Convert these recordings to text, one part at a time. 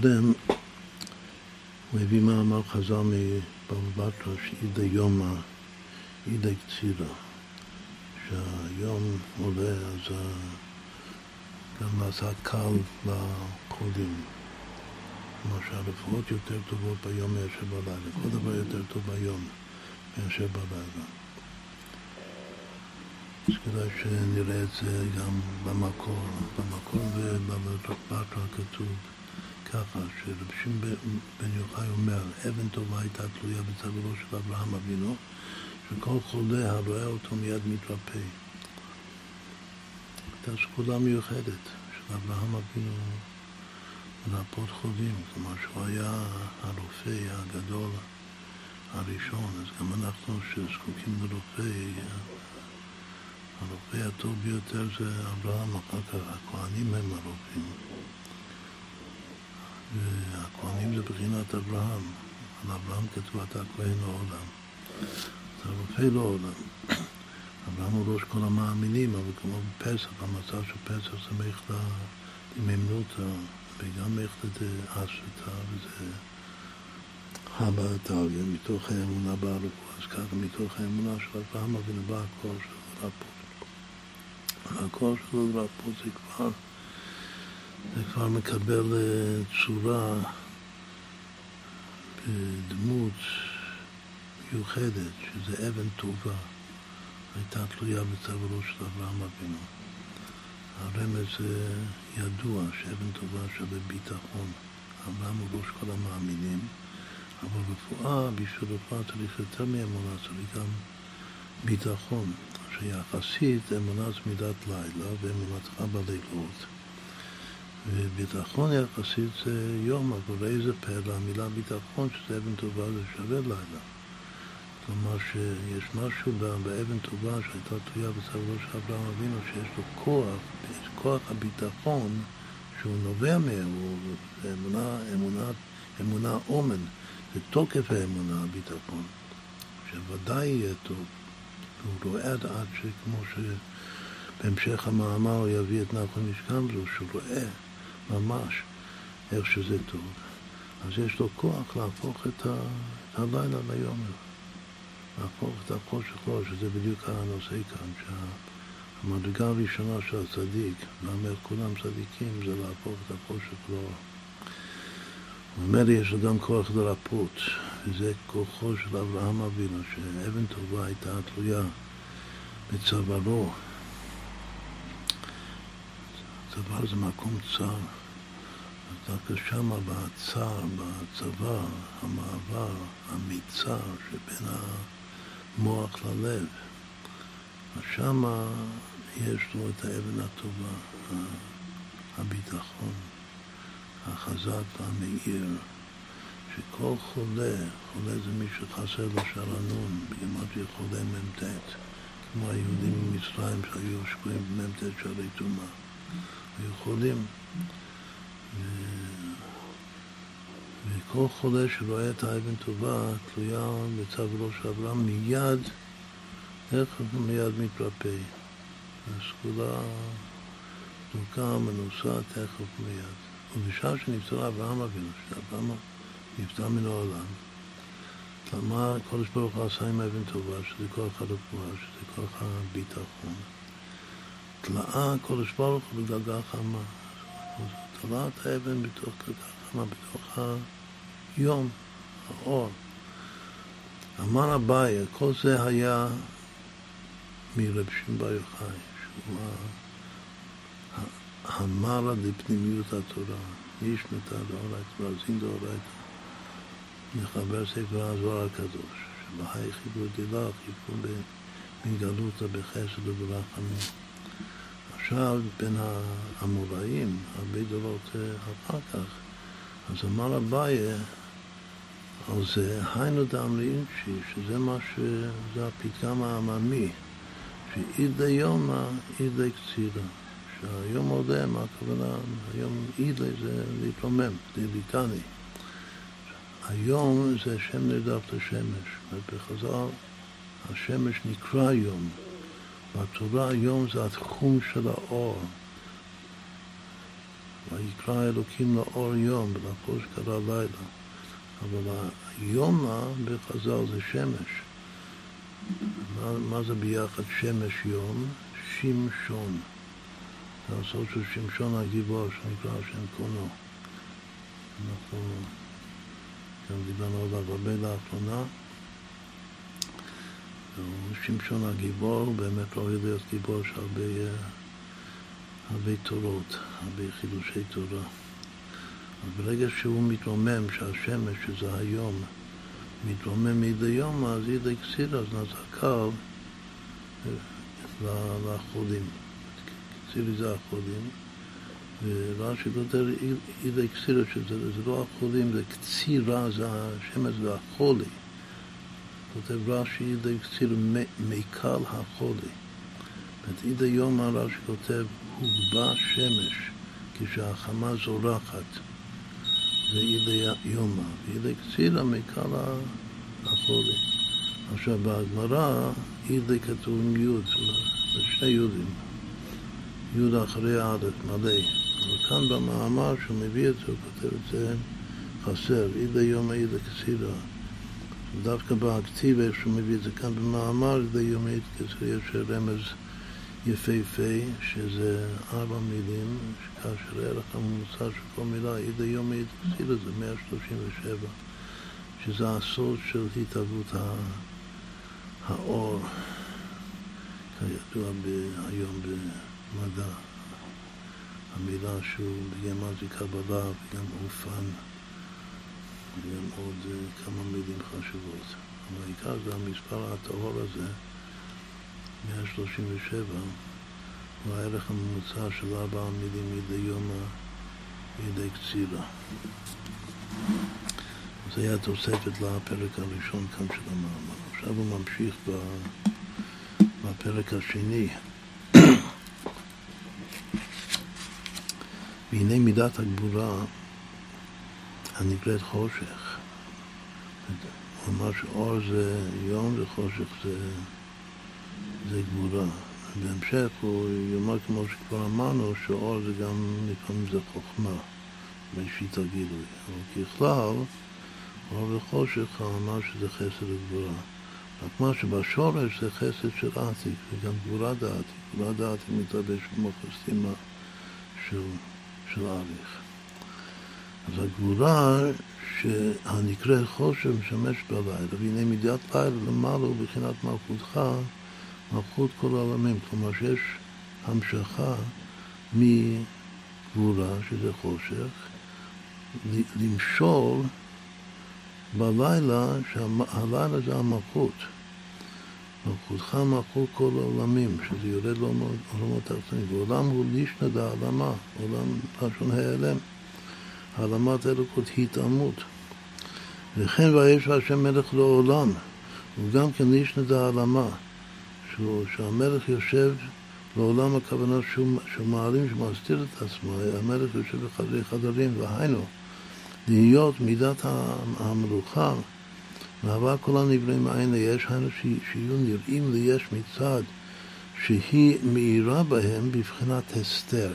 קודם הוא הביא מאמר חז"ל מבבא בתרא שאידא יומא, אידא קצירה, שהיום עולה אז גם לעשות קל לחולים. כלומר שהרפואות יותר טובות ביום מאשר בלילה, כל דבר יותר טוב ביום מאשר בלילה. אז כדאי שנראה את זה גם במקור. במקור ובבטרה כתוב ככה, שרב שמעון בן יוחאי אומר, אבן טובה הייתה תלויה בצווארו של אברהם אבינו, שכל חולה הרואה אותו מיד מתרפא. הייתה סגולה מיוחדת של אברהם אבינו לרפות חולים, כלומר שהוא היה הרופא הגדול הראשון, אז גם אנחנו שזקוקים לרופא, הרופא הטוב ביותר זה אברהם, אחר כך הכהנים הם הרופאים. והכהנים זה בחינת אברהם, על אברהם כתוב אתה כהן לעולם, אתה רופא לעולם. אברהם הוא ראש כל המאמינים, אבל כמו בפסח, המצב של פסח זה מערכת דמיימנותא וגם מערכת אסתא, וזה הבא תריה, מתוך האמונה ברפואה, אז ככה מתוך האמונה של אברהם אבינו בא הכוח שלו לרפות. הכוח שלו לרפות זה כבר, זה כבר מקבל אה, צורה בדמות מיוחדת, שזה אבן טובה, הייתה תלויה בצווארו של אברהם אבינו. הרמז ידוע שאבן טובה שווה ביטחון. אברהם הוא ראש כל המאמינים, אבל רפואה, בשביל רפואה צריך יותר מאמונה, צריך גם ביטחון. שיחסית אמונה צמידת לילה ואמונתך בלילות. וביטחון יחסית זה יום, אבל איזה פלא, המילה ביטחון, שזה אבן טובה זה שווה לילה. כלומר שיש משהו באבן טובה שהייתה תלויה בצווארו של אברהם אבינו, שיש לו כוח, כוח הביטחון שהוא נובע זה אמונה, אמונה, אמונה אומן, זה תוקף האמונה, הביטחון, שוודאי יהיה טוב. הוא רואה עד שכמו שבהמשך המאמר הוא יביא את נחמן משכנזו, שהוא רואה ממש איך שזה טוב. אז יש לו כוח להפוך את הלילה ליום. להפוך את החושך לו, שזה בדיוק הנושא כאן, שהמדרגה הראשונה של הצדיק, ואומר כולם צדיקים, זה להפוך את החושך לו. ממילא יש לו גם כוח לרפות, וזה כוחו של אברהם אבינו, שאבן טובה הייתה תלויה בצווארו. צוואר זה מקום צר. דווקא שמה בצר, בצבא, המעבר, המיצר שבין המוח ללב, שמה יש לו את האבן הטובה, הביטחון. החזק והמאיר, שכל חולה, חולה זה מי שחסר לו שערנון, בגימטריה חולה מ"ט, כמו היהודים ממצרים שהיו שקועים במ"ט שערי טומאה, היו חולים. וכל חולה שרואה את האבן טובה תלויה בצו ראש אברהם מיד, איך מיד מתרפא. הסגולה דוקה, מנוסה, תכף מיד. ובשעה שנפטר אברהם אבינו, שאברהם נפטר מן העולם, מה הקדוש ברוך הוא עשה עם אבן טובה, שזה כוח הרפואה, שזה כוח הביטחון. תלאה הקדוש ברוך הוא בדרגה חמה. את האבן בתוך חמה, בתוך היום, האור. אמר אביי, כל זה היה מרב שמעון בר יוחאי, שהוא המרה לפנימיות התורה, איש נתן דאורייתא ואזין דאורייתא, מחבר ספר הזוהר הקדוש, שבהי חיבור דילך, חיבור מגלותא בחסד וברחמים. עכשיו, בין האמוראים, הרבה דורות אחר כך, אז אמר אביי על זה, היינו דאמרינצ'י, שזה מה ש... זה הפתגם העממי, שאידי יומא אידי קצירה. שהיום עודה, מה הכוונה? היום אידלי זה להתרומם, זה ליטני. היום זה שם נרדף לשמש. בחז"ל השמש נקרא יום. בתורה היום זה התחום של האור. ויקרא אלוקים לאור יום, ולחוש קרא לילה. אבל היומא בחז"ל זה שמש. מה, מה זה ביחד שמש יום? שמשון. זה הסוד של שמשון הגיבור שנקרא השם קונו. אנחנו גם דיברנו עליו הרבה לאחרונה. שמשון הגיבור באמת לא יודע להיות גיבור של הרבה, הרבה תורות, הרבה חידושי תורה. אבל ברגע שהוא מתרומם, שהשמש, שזה היום, מתרומם מדי יום, אז ידי קסיר, אז נעשה קל לחולים. קצירי זה החולים, ורש"י כותב ידי קסירה, שזה לא החולים, זה קצירה, זה השמש זה החולי. כותב רש"י ידי קציר מקל החולי. זאת ידי יום רש"י כותב הוגבה שמש כשהחמה זורחת. זה ידי יומא, וידי קצירה מקל החולי. עכשיו בהגמרא ידי כתוב עם יוד, זה שני יודים. יוד אחרי א', מלא. וכאן במאמר שהוא מביא את זה, הוא כותב את זה חסר, ידי יומא ידי קצירה. דווקא בכתיב, איך שהוא מביא את זה כאן במאמר, יומא ידי קצירה, יש רמז יפהפה, שזה ארבע מילים, כאשר הערך הממוצע של כל מילה, יומא ידי קצירה זה 137, שזה הסוד של התהוות האור, כידוע היום במדע. המילה שהוא בגמר זה קבלה וגם אופן וגם עוד אה, כמה מילים חשובות. אבל העיקר זה המספר הטהור הזה, 137, הוא הערך הממוצע של ארבע מילים מדי יום ידי קצירה. זה היה תוספת לפרק הראשון כאן של המאמר. עכשיו הוא ממשיך בפרק השני. והנה מידת הגבורה הנקראת חושך. הוא אמר שאור זה יום וחושך זה, זה גבורה. בהמשך הוא יאמר כמו שכבר אמרנו, שאור זה גם לפעמים זה חוכמה, בראשית הגילוי. אבל ככלל, אור וחושך הוא אמר שזה חסד וגבורה. רק מה שבשורש זה חסד של עתיק, וגם גבורה דעתיק. גבורה דעתיק מתלבש כמו חסטימה של, של אריך. אז הגבורה שהנקראת חושך משמש בלילה, והנה מידת לילה למעלה ובחינת מלכותך, מלכות כל העולמים. כלומר שיש המשכה מגבורה, שזה חושך, למשול בלילה, שהלילה זה המלכות. מלכותך מלכות כל העולמים, שזה יורד לעולמות תחתונים. ועולם הוא לישנא דעלמה, עולם לשון העלם. העלמת אלוקות התעלמות. וכן ויש השם מלך לעולם, הוא גם כן לישנא דעלמה, שהמלך יושב לעולם הכוונה שהוא, שהוא מעלים, שהוא מסתיר את עצמו, המלך יושב בחדרי חדרים, והיינו, להיות מידת המלוכה, מהווה כל הנבראים מעין ליש, היינו שיהיו נראים ליש מצד שהיא מאירה בהם בבחינת הסתר.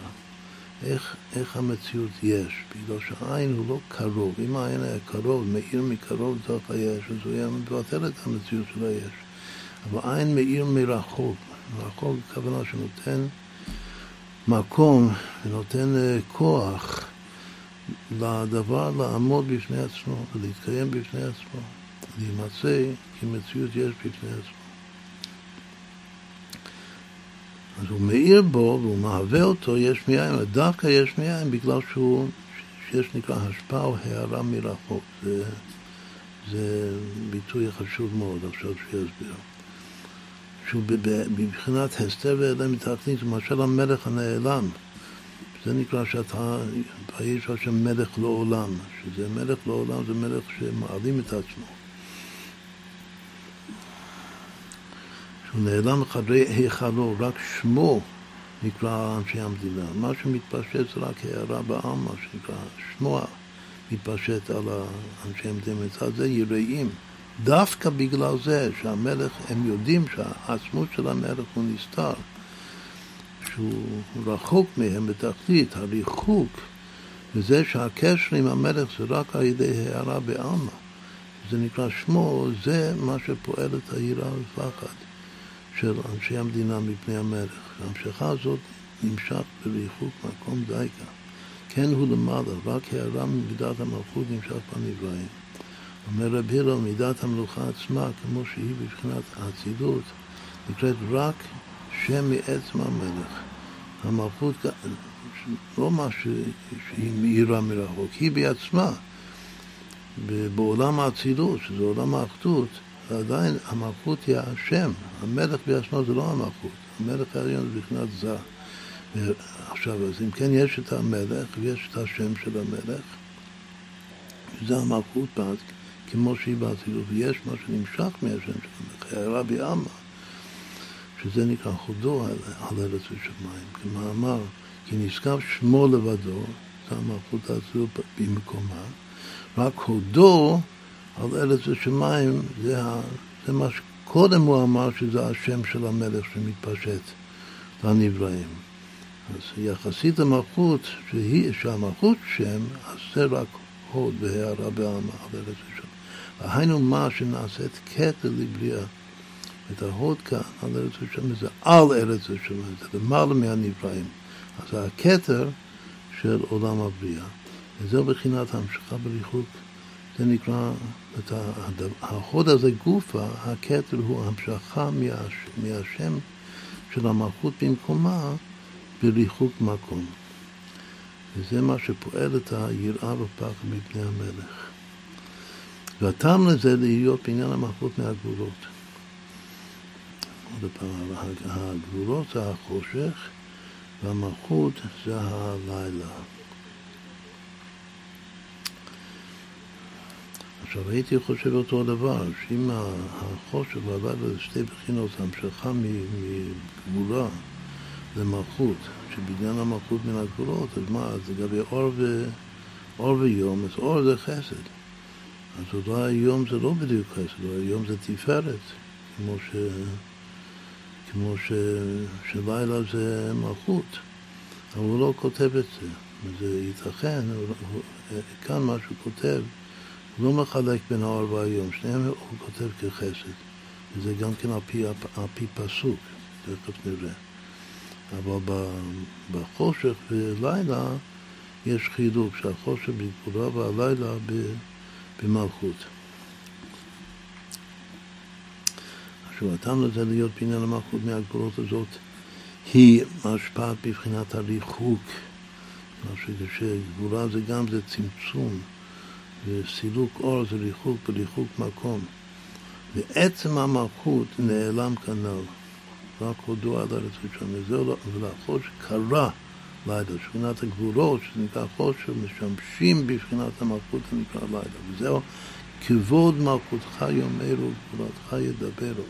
איך, איך המציאות יש, בגלל שהעין הוא לא קרוב. אם העין היה קרוב, מאיר מקרוב לתוך היש, אז הוא היה מבטל את המציאות של היש. אבל עין מאיר מרחוק. מרחוק הכוונה שנותן מקום ונותן אה, כוח לדבר לעמוד בפני עצמו ולהתקיים בפני עצמו, להימצא כי מציאות יש בפני עצמו. אז הוא מאיר בו והוא מהווה אותו יש מאין, דווקא יש מאין בגלל שהוא, שיש נקרא השפעה או הערה מרחוק. זה, זה ביטוי חשוב מאוד עכשיו שיסביר. שהוא בבחינת הסתר ואלה מתכנית, למשל המלך הנעלם. זה נקרא שאתה, ויש השם מלך לעולם, שזה מלך לעולם, זה מלך שמעלים את עצמו. שהוא נעלם מחדרי היכלו, רק שמו נקרא אנשי המדינה. מה שמתפשט זה רק הערה בעם, מה שנקרא, שמו מתפשט על אנשי המדינה. מצד זה יראים. דווקא בגלל זה שהמלך, הם יודעים שהעצמות של המלך הוא נסתר, שהוא רחוק מהם בתכלית, הריחוק וזה שהקשר עם המלך זה רק על ידי הערה בעלמא. זה נקרא שמו, זה מה שפועל את היראה ופחד של אנשי המדינה מפני המלך. ההמשכה הזאת נמשך בריחוק מקום דייקה. כן הוא למעלה, רק הערה ממידת המלכות נמשך בנבראים. אומר רב הלל, מידת המלוכה עצמה, כמו שהיא בבחינת האצילות, נקראת רק שם מעצם המלך. המלכות, לא מה שהיא מאירה מרחוק, היא בעצמה. בעולם האצילות, שזה עולם האחדות, עדיין המלכות היא השם. המלך בעצמו זה לא המלכות. המלך העליון זה בבחינת זה. עכשיו, אז אם כן יש את המלך ויש את השם של המלך, זה המלכות כמו שהיא באצילות, ויש מה שנמשך מהשם של המלך, רבי עמא, שזה נקרא חודו על ארץ ושמיים, כמאמר, כי נשגב שמו לבדו, זה המלכות האצילות במקומה, רק הודו על ארץ ושמיים, זה, זה מה שקודם הוא אמר שזה השם של המלך שמתפשט לנבראים. אז יחסית למלכות, שהיא, שהמלכות שם, אז זה רק הוד והערה בעלמא על ארץ ושמיים. היינו מה שנעשית כתר לבריאה. את ההוד כאן על ארץ ושמיים זה על ארץ ושמיים, זה למעלה מהנבראים. אז הכתר של עולם הבריאה. וזהו בחינת ההמשכה בריחוק. זה נקרא, את ההוד הזה גופה, הכתר הוא המשכה מהשם של המלכות במקומה בריחוק מקום. וזה מה שפועל את היראה ופחד מפני המלך. והטעם לזה להיות בעניין המלכות מהגבולות. עוד פעם, הגבולות זה החושך והמלכות זה הלילה. עכשיו הייתי חושב אותו דבר, שאם החושך והלילה זה שתי בחינות, המשכה מגבולה למלכות, שבעניין המלכות מן הגבולות, אז מה, אז לגבי אור, ו... אור ויום, אז אור זה חסד. אז אולי היום זה לא בדיוק חסד, אולי היום זה תפארת, כמו, ש... כמו ש... שלילה זה מלכות, אבל הוא לא כותב את זה. זה ייתכן, הוא... כאן מה שהוא כותב, לא מחלק בין האור והיום, שניהם הוא כותב כחסד, וזה גם כן על פי, על פי פסוק, תכף נראה. אבל בחושך ולילה יש חילוק, שהחושך בגבולה והלילה. במלכות. עכשיו, הטעם לזה להיות בעניין המלכות מהגבולות הזאת היא משפעת בבחינת הריחוק. שגבולה זה גם זה צמצום, וסילוק אור זה ריחוק בריחוק מקום. ועצם המלכות נעלם כנ"ל, רק הודו על ארץ ראשון, ולאחור שקרה לילה, שכינת הגבולות, שנקרא חושך, משמשים בבחינת המלכות הנקרא לילה. וזהו כבוד מלכותך יאמרו, גבולתך ידברו.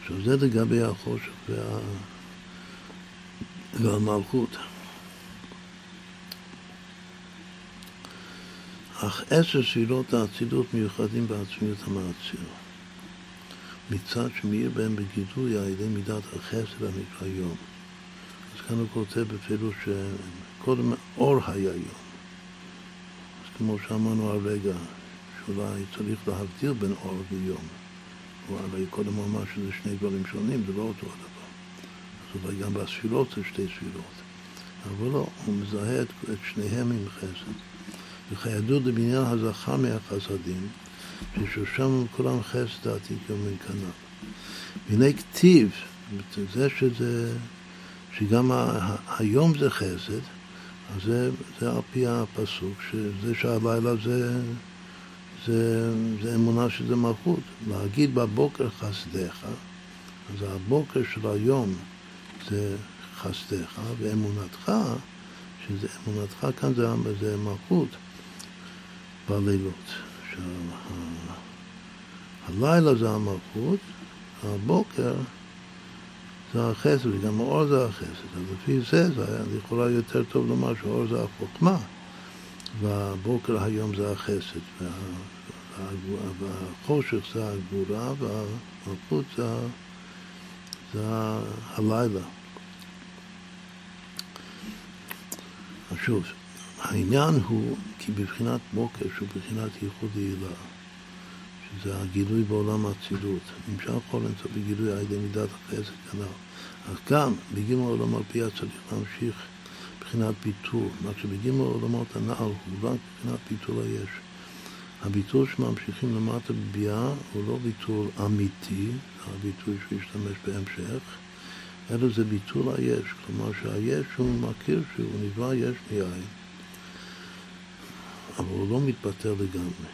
עכשיו זה לגבי החושך וה... והמלכות. אך עשר ספירות האצילות מיוחדים בעצמיות המאציר. מצד שמאיר בהם בגידוי על ידי מידת החסד הנקרא יום. אז כאן הוא כותב בפירוש שקודם אור היה יום. אז כמו שאמרנו הרגע, שאולי צריך להבדיל בין אור ויום. הרי קודם הוא אמר שזה שני דברים שונים, זה לא אותו הדבר. אז אולי גם בספירות זה שתי ספירות. אבל לא, הוא מזהה את שניהם עם חסד. וכידוע לבניין הזכה מהחסדים, ששושם כולם חסד עתיק יומין כנ"ל. והנה כתיב, זה שזה, שגם היום זה חסד, אז זה, זה על פי הפסוק, שזה שהלילה זה, זה, זה אמונה שזה מלכות. להגיד בבוקר חסדיך, אז הבוקר של היום זה חסדיך, ואמונתך, שזה אמונתך כאן זה, זה מלכות בלילות. הלילה זה המלכות, הבוקר זה החסד, וגם האור זה החסד. אז לפי זה זה היה לכאורה יותר טוב לומר שהאור זה החוכמה, והבוקר היום זה החסד, וה, והחושך זה הגבורה, והמלכות זה, זה הלילה. שוב, העניין הוא כי בבחינת מוקר, שהוא בבחינת ייחוד יעילה, שזה הגילוי בעולם האצילות, נמשך כל אינסוף בגילוי על ידי מידת החסד כנ"ל. אז גם בגימל עולמות ביה צריך להמשיך מבחינת ביטול, מה שבגימל עולמות הנ"ל הוא רק מבחינת ביטול היש. הביטול שממשיכים למטה בביאה הוא לא ביטול אמיתי, זה הביטוי שהוא בהמשך, אלא זה ביטול היש, כלומר שהיש הוא מכיר שהוא נברא יש מיין, אבל הוא לא מתבטל לגמרי.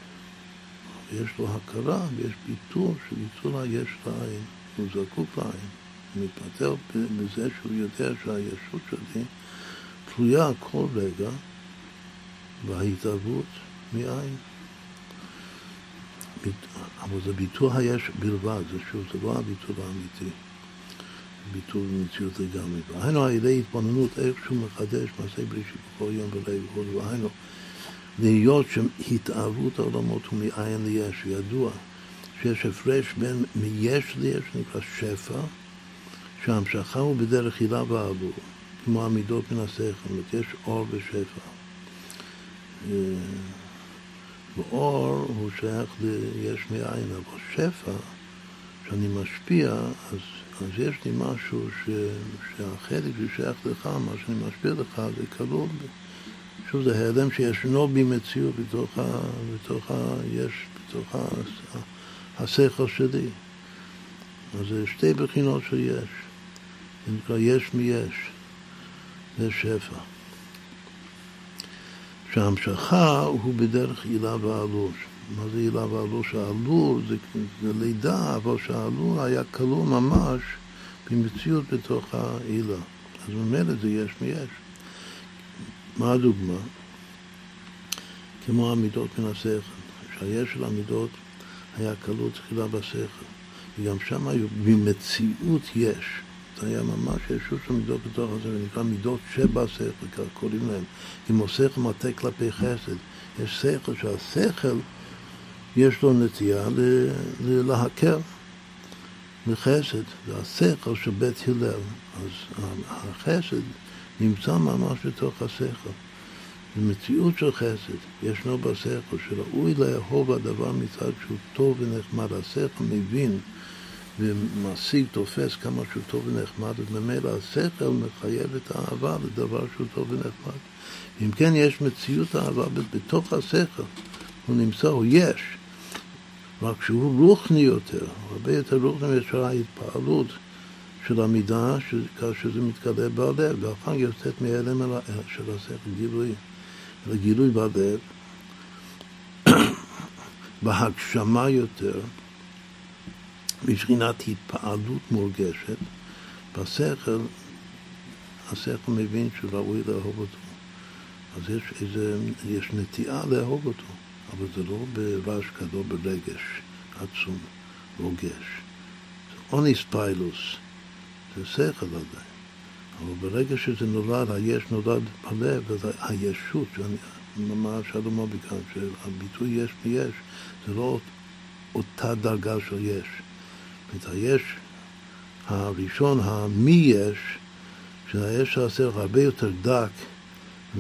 יש לו הכרה ויש ביטול של ביטול היש לעין, הוא זקוק לעין. הוא מתבטל בזה שהוא יודע שהישות שלי תלויה כל רגע בהתערבות מעין. אבל זה ביטול היש בלבד, זה שוב, זה לא הביטול האמיתי. ביטול מציאות לגמרי. והיינו על ידי התבוננות איך שהוא מחדש מעשה בראשית בכל יום וכו', והיינו להיות שהתאהבות העולמות הוא מאין ליש, ידוע שיש הפרש בין מיש ליש, שנקרא שפע, שההמשכה הוא בדרך הילה ועלו, כמו המידות מן השכל, זאת אומרת, יש אור ושפע. אה, ואור הוא שייך ליש מאין, אבל שפע, כשאני משפיע, אז אז יש לי משהו ש, שהחלק ששייך לך, מה שאני משפיע לך, זה כלול, שוב, זה ההיעלם שישנו בי מציאות בתוך, ה, בתוך ה, יש, בתוך ה, השכל שלי. אז זה שתי בחינות של יש. זה נקרא יש מיש, זה שפע. שההמשכה הוא בדרך עילה ועלוש. מה זה הילה והלוש? שהעלול זה, זה לידה, אבל שהעלול היה כלול ממש במציאות בתוך העילה. אז ממילא זה יש מיש. מה הדוגמה? כמו המידות מן השכל, שהיש של המידות היה כלול תחילה בשכל, וגם שם היו, במציאות יש. זה היה ממש ישות של מידות בתוך הזה, ונקרא מידות שבשכל, כך קוראים להם. כמו שכל מטה כלפי חסד. יש שכל שהשכל יש לו נטייה להקל, לחסד, זה השכל של בית הלל. אז החסד נמצא ממש בתוך השכל. זה מציאות של חסד, ישנו בשכל, שראוי לאהוב הדבר מצד שהוא טוב ונחמד. השכל מבין ומשיג, תופס כמה שהוא טוב ונחמד, וממילא השכל מחייב את האהבה לדבר שהוא טוב ונחמד. אם כן, יש מציאות האהבה בתוך השכל, הוא נמצא, הוא יש. רק שהוא רוחני יותר, הרבה יותר רוחני מאשר ההתפעלות של המידה, כאשר זה מתגלה בלב, כך יוצאת מהלם של השכל גילוי, אלא גילוי בלב, בהגשמה יותר, מבחינת התפעלות מורגשת, בשכל, השכל מבין שראוי לאהוב אותו. אז יש, איזה, יש נטייה לאהוב אותו. אבל זה לא ברעש גדול ברגש עצום, רוגש. אוניס פיילוס, זה שכל עדיין. אבל ברגע שזה נולד, היש נולד בלב, אז הישות, מה שלום אמר כאן, שהביטוי יש מיש, זה לא אותה דרגה של יש. זאת היש הראשון, המי יש, שהיש של הרבה יותר דק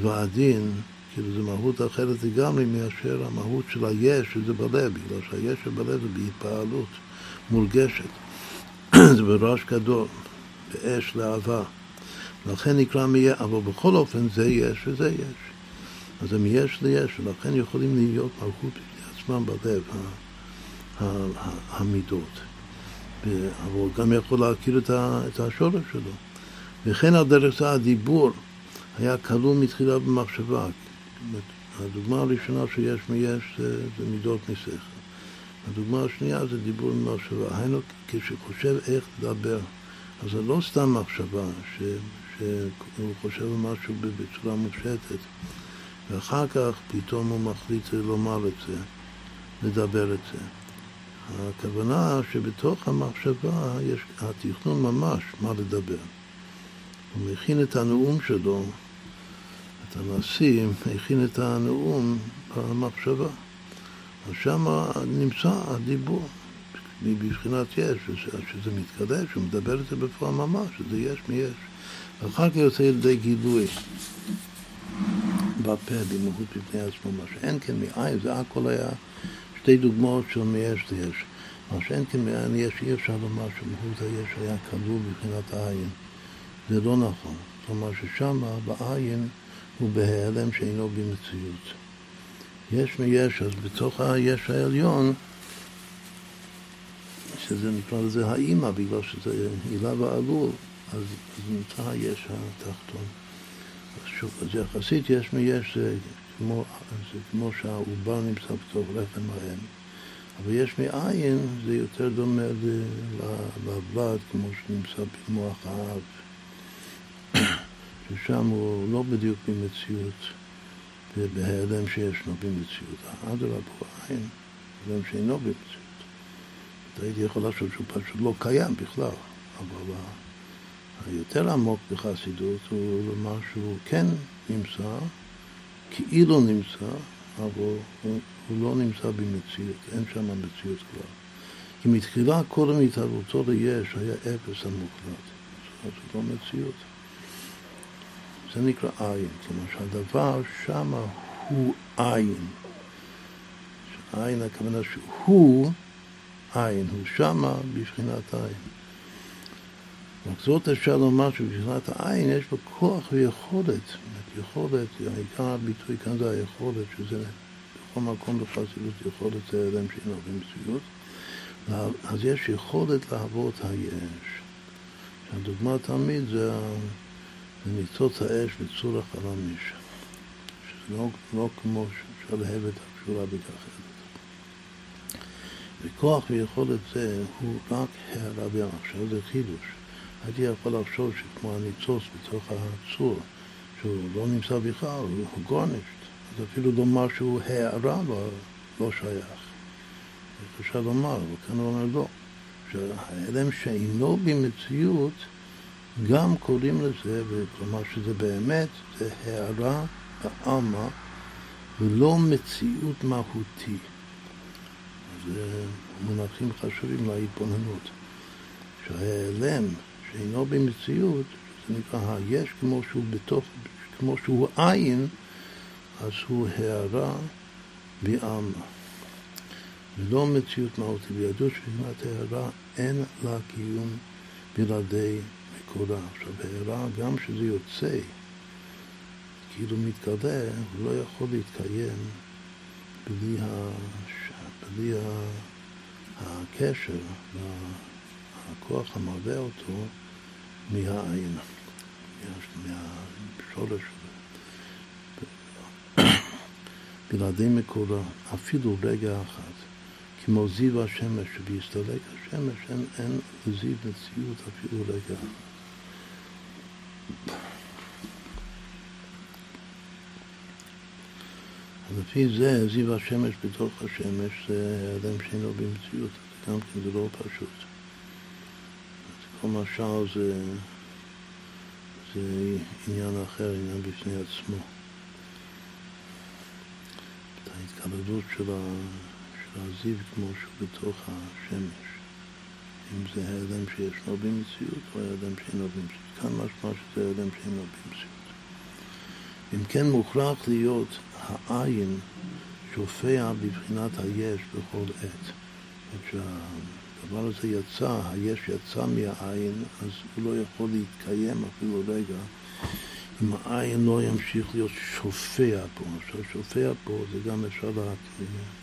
ועדין, כאילו זו מהות אחרת לגמרי מאשר המהות של היש, שזה בלב, בגלל שהיש שבלב זה בהתפעלות מורגשת. זה ברעש גדול, באש להבה. לכן נקרא מי... אבל בכל אופן זה יש וזה יש. אז זה מיש ליש, ולכן יכולים להיות מלכות עצמם בלב, המידות. אבל הוא גם יכול להכיר את השורש שלו. וכן על דרך זה הדיבור היה כלול מתחילה במחשבה, הדוגמה הראשונה שיש מיש זה, זה מידות משכל. הדוגמה השנייה זה דיבור ממחשבה. היינו, כשחושב איך לדבר, אז זה לא סתם מחשבה, ש, שהוא חושב על משהו בצורה מופשטת, ואחר כך פתאום הוא מחליט לומר את זה, לדבר את זה. הכוונה שבתוך המחשבה יש התכנון ממש מה לדבר. הוא מכין את הנאום שלו הנשיא הכין את הנאום במחשבה. אז שם נמצא הדיבור, מבחינת יש, שזה מתקדש, הוא מדבר את זה בפועל ממש, שזה יש מיש. אחר כך יוצא לידי גילוי. בפה, במהות בפני עצמו, מה שאין כן מאין, זה הכל היה שתי דוגמאות של מיש ליש. מה שאין כן מאין יש, אי אפשר לומר שמהות היש היה כלול מבחינת העין. זה לא נכון. כלומר ששם בעין הוא בהיעלם שאינו במציאות. יש מיש, אז בתוך היש העליון, שזה נקרא לזה האימא, בגלל שזה הילה ועלול, אז, אז נמצא היש התחתון. אז יחסית יש מיש, זה כמו, זה כמו שהעובר נמצא בתוך לחם האם. אבל יש מאין, זה יותר דומה לבלד, כמו שנמצא במוח האב, ששם הוא לא בדיוק במציאות, בהיעלם שישנו במציאות. אדרבה, הוא עין, הלם שאינו במציאות. הייתי יכול לחשוב שהוא פשוט לא קיים בכלל, אבל היותר עמוק בחסידות הוא לומר שהוא כן נמצא, כאילו נמצא, אבל הוא, הוא לא נמצא במציאות, אין שם מציאות כבר. כי מתחילה קודם התערבותו ליש היה אפס המוחלט, זאת לא מציאות. זה נקרא עין, כלומר שהדבר שמה הוא עין. עין הכוונה שהוא עין, הוא שמה בבחינת עין. רק זאת אפשר לומר שבבחינת העין יש בה כוח ויכולת. יכולת, העיקר הביטוי כאן זה היכולת, שזה בכל מקום בחסידות יכולת זה אדם שאינו במציאות. אז יש יכולת להוות היש. הדוגמה תמיד זה, ניצוץ האש בצורה חלמיש. שזה לא, לא כמו שלהבת הקשורה בכך. וכוח ויכולת זה הוא רק הערה עכשיו זה חידוש. הייתי יכול לחשוב שכמו הניצוץ בתוך הצור, שהוא לא נמצא בכלל, הוא גורנשט, אז אפילו לומר שהוא הערה לא, לא שייך. אפשר לומר, אבל כאן הוא אומר לא. שההלם שאינו במציאות, גם קוראים לזה, כלומר שזה באמת, זה הערה בעלמא ולא מציאות מהותית. זה מונחים חשובים להתבוננות. שההיעלם שאינו במציאות, זה נקרא היש כמו שהוא בתוך, כמו שהוא עין, אז הוא הערה בעלמא. ולא מציאות מהותית. בידוע שבחינת הערה אין לה קיום בלעדי מקורה. עכשיו, הערה, גם שזה יוצא, כאילו מתגלה, הוא לא יכול להתקיים בלי הש... בלי הקשר והכוח המלווה אותו מהעין, מהשורש בלעדי מקורה, אפילו רגע אחד, כמו זיו השמש, שבהסתלק השמש אין, אין לזיו מציאות אפילו רגע אחד. לפי זה, זיו השמש בתוך השמש זה אדם שאינו במציאות, גם כן זה לא פשוט. אז כל משל זה, זה עניין אחר, עניין בפני עצמו. את ההתקלדות של, ה, של הזיו כמו שהוא בתוך השמש. אם זה האדם שישנו במציאות או האדם שאינו במציאות. כאן משמע שזה האדם שאינו במציאות. אם כן מוכרח להיות העין שופע בבחינת היש בכל עת. כשהדבר הזה יצא, היש יצא מהעין, אז הוא לא יכול להתקיים אפילו רגע אם העין לא ימשיך להיות שופע פה. עכשיו, שופע פה זה גם אפשר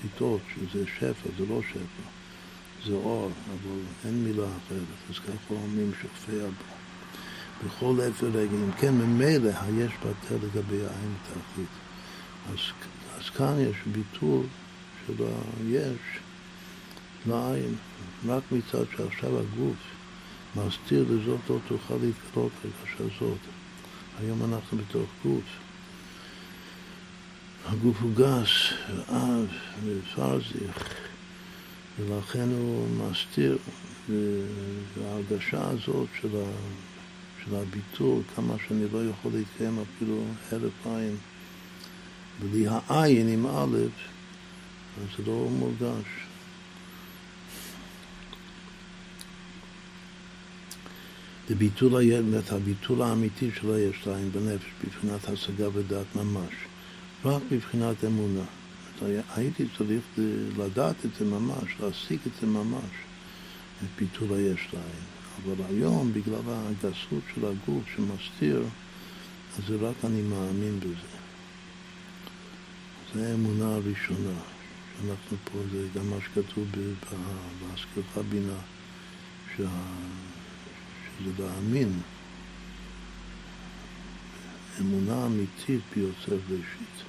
לטעות שזה שפע, זה לא שפע, זה אור, אבל אין מילה אחרת, אז ככה אומרים שופע פה. בכל עת ורגע. אם כן, ממילא היש בטל לגבי העין התאחית. אז, אז כאן יש ביטול של היש לעין, רק מצד שעכשיו הגוף מסתיר לזאת לא תוכל להתקלות הרגשה זאת. היום אנחנו בתוך גוף. הגוף הוא גס, רעב ופרזיך, ולכן הוא מסתיר, וההרגשה הזאת של ה... של הביטול, כמה שאני לא יכול להתקיים אפילו הרף עין. בלי העין עם א', אז זה לא מורגש. זה ביטול, הביטול האמיתי של היש לעין בנפש, בבחינת השגה ודעת ממש. רק מבחינת אמונה. הייתי צריך לדעת את זה ממש, להשיג את זה ממש, את ביטול היש לעין. אבל היום, בגלל הגסות של הגוף שמסתיר, אז זה רק אני מאמין בזה. זו האמונה הראשונה, שאנחנו פה, זה גם מה שכתוב בהזכרך בינה, שה... שזה להאמין. אמונה אמיתית ביוצר ראשית,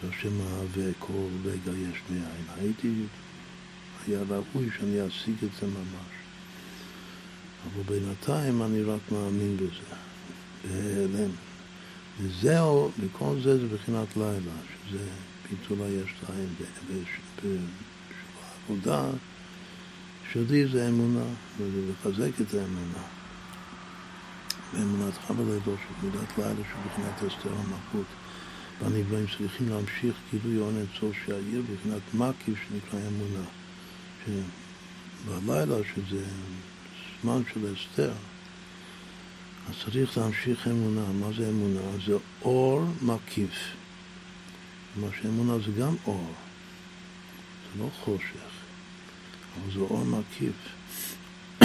שהשם מהווה כל רגע יש מאין. הייתי, היה ראוי שאני אשיג את זה ממש. אבל בינתיים אני רק מאמין בזה, בהיעלם. וזהו, וכל זה זה בחינת לילה, שזה ביטול היש להם בעבודה שלי זה אמונה, וזה לחזק את האמונה. באמונתך בלידו של מידת לילה שבחינת אסתר המלכות. והנבראים צריכים להמשיך גילוי הון אינסוף שהעיר בחינת מקיף שנקרא אמונה. שבלילה שזה זמן של אסתר, אז צריך להמשיך אמונה. מה זה אמונה? זה אור מקיף. כלומר שאמונה זה גם אור, זה לא חושך, אבל זה אור מקיף.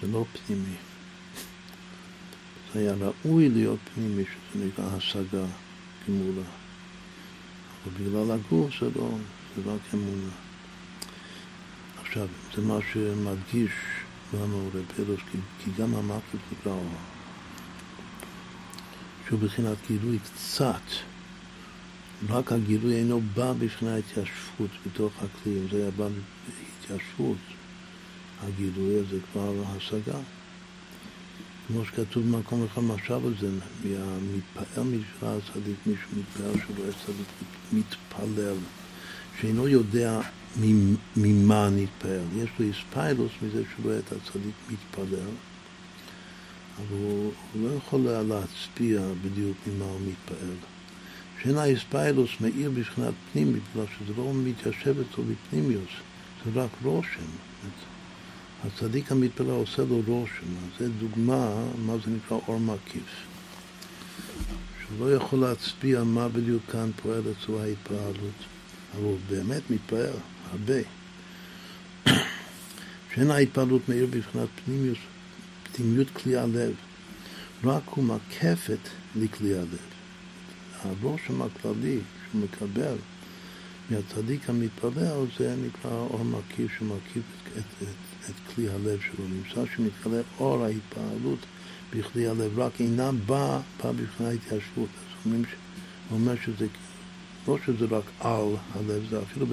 זה לא פנימי. זה היה ראוי להיות פנימי, שזה נקרא השגה גמולה. אבל בגלל הגוף זה לא, זה רק אמונה. עכשיו, זה מה שמדגיש לנו רב פרס, כי, כי גם המקיף נקרא אור. שהוא בחינת גילוי קצת. רק הגילוי אינו בא בפני ההתיישבות בתוך הכלי, אם זה היה בא בהתיישבות, הגילוי הזה כבר השגה. כמו שכתוב במקום אחד משל הזה, מתפעל משפחה הצדיק, מישהו מתפעל שהוא רואה צדיק מתפלל, שאינו יודע ממה נתפעל. יש לו איספיילוס מזה שהוא רואה את הצדיק מתפלל, אבל הוא, לא יכול להצביע בדיוק ממה הוא מתפעל. שאין האיספיילוס מאיר בבחינת פנימי, בגלל שזה לא מתיישב אצלו בפנימיוס, זה רק רושם. הצדיק המתפלל עושה לו רושם, זו דוגמה, מה זה נקרא אור מקיף. שהוא לא יכול להצביע מה בדיוק כאן פועל אצלו ההתפעלות, אבל הוא באמת מתפעל, הרבה. שאין ההתפעלות מאיר בבחינת פנימיוס, פנימיות כלי הלב, רק הוא מקפת לכלי הלב. הרושם הכללי שהוא מקבל מהצדיק המתפלל זה נקרא אור מקיף שמקיף את, את, את, את כלי הלב שלו. נמצא שמתגלה אור ההתפעלות בכלי הלב, רק אינה באה בא בפני ההתיישבות. אז אומרים, אומר שזה לא שזה רק על הלב, זה אפילו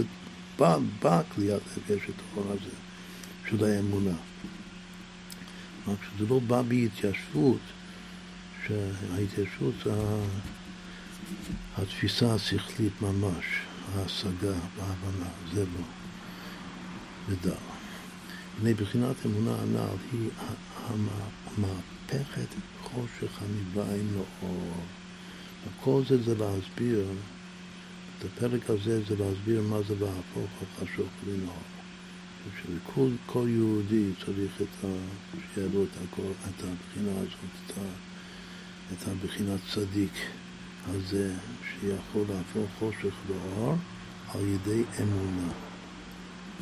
בכלי הלב יש את האור הזה של האמונה. רק שזה לא בא בהתיישבות, שההתיישבות זה התפיסה השכלית ממש, ההשגה וההבנה, זה לא. ודל. הנה בחינת אמונה הנ"ל היא המהפכת חושך הנבראים לאור. וכל זה זה להסביר, הפרק הזה זה להסביר מה זה להפוך החשוך לנאור. שכל יהודי צריך את ה... שיהיה לו את, הכל, את הבחינה הזאת, את, ה, את הבחינת צדיק הזה, שיכול להפוך חושך לאור על ידי אמונה.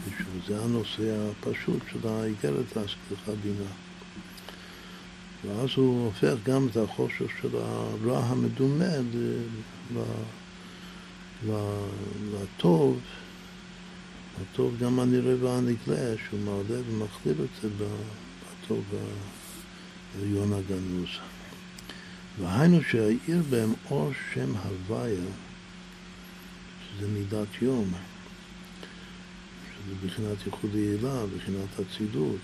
ושוב, זה הנושא הפשוט של האיגרת להשכלך בינה. ואז הוא הופך גם את החושך של הרע המדומה לטוב, הטוב גם הנראה והנגלה, שהוא מעלה ומכליל את זה בטוב העליון הגנוז. והיינו שהעיר בהם אור שם הוויה, שזה מידת יום, שזה בחינת ייחוד יעילה, בחינת אצילות,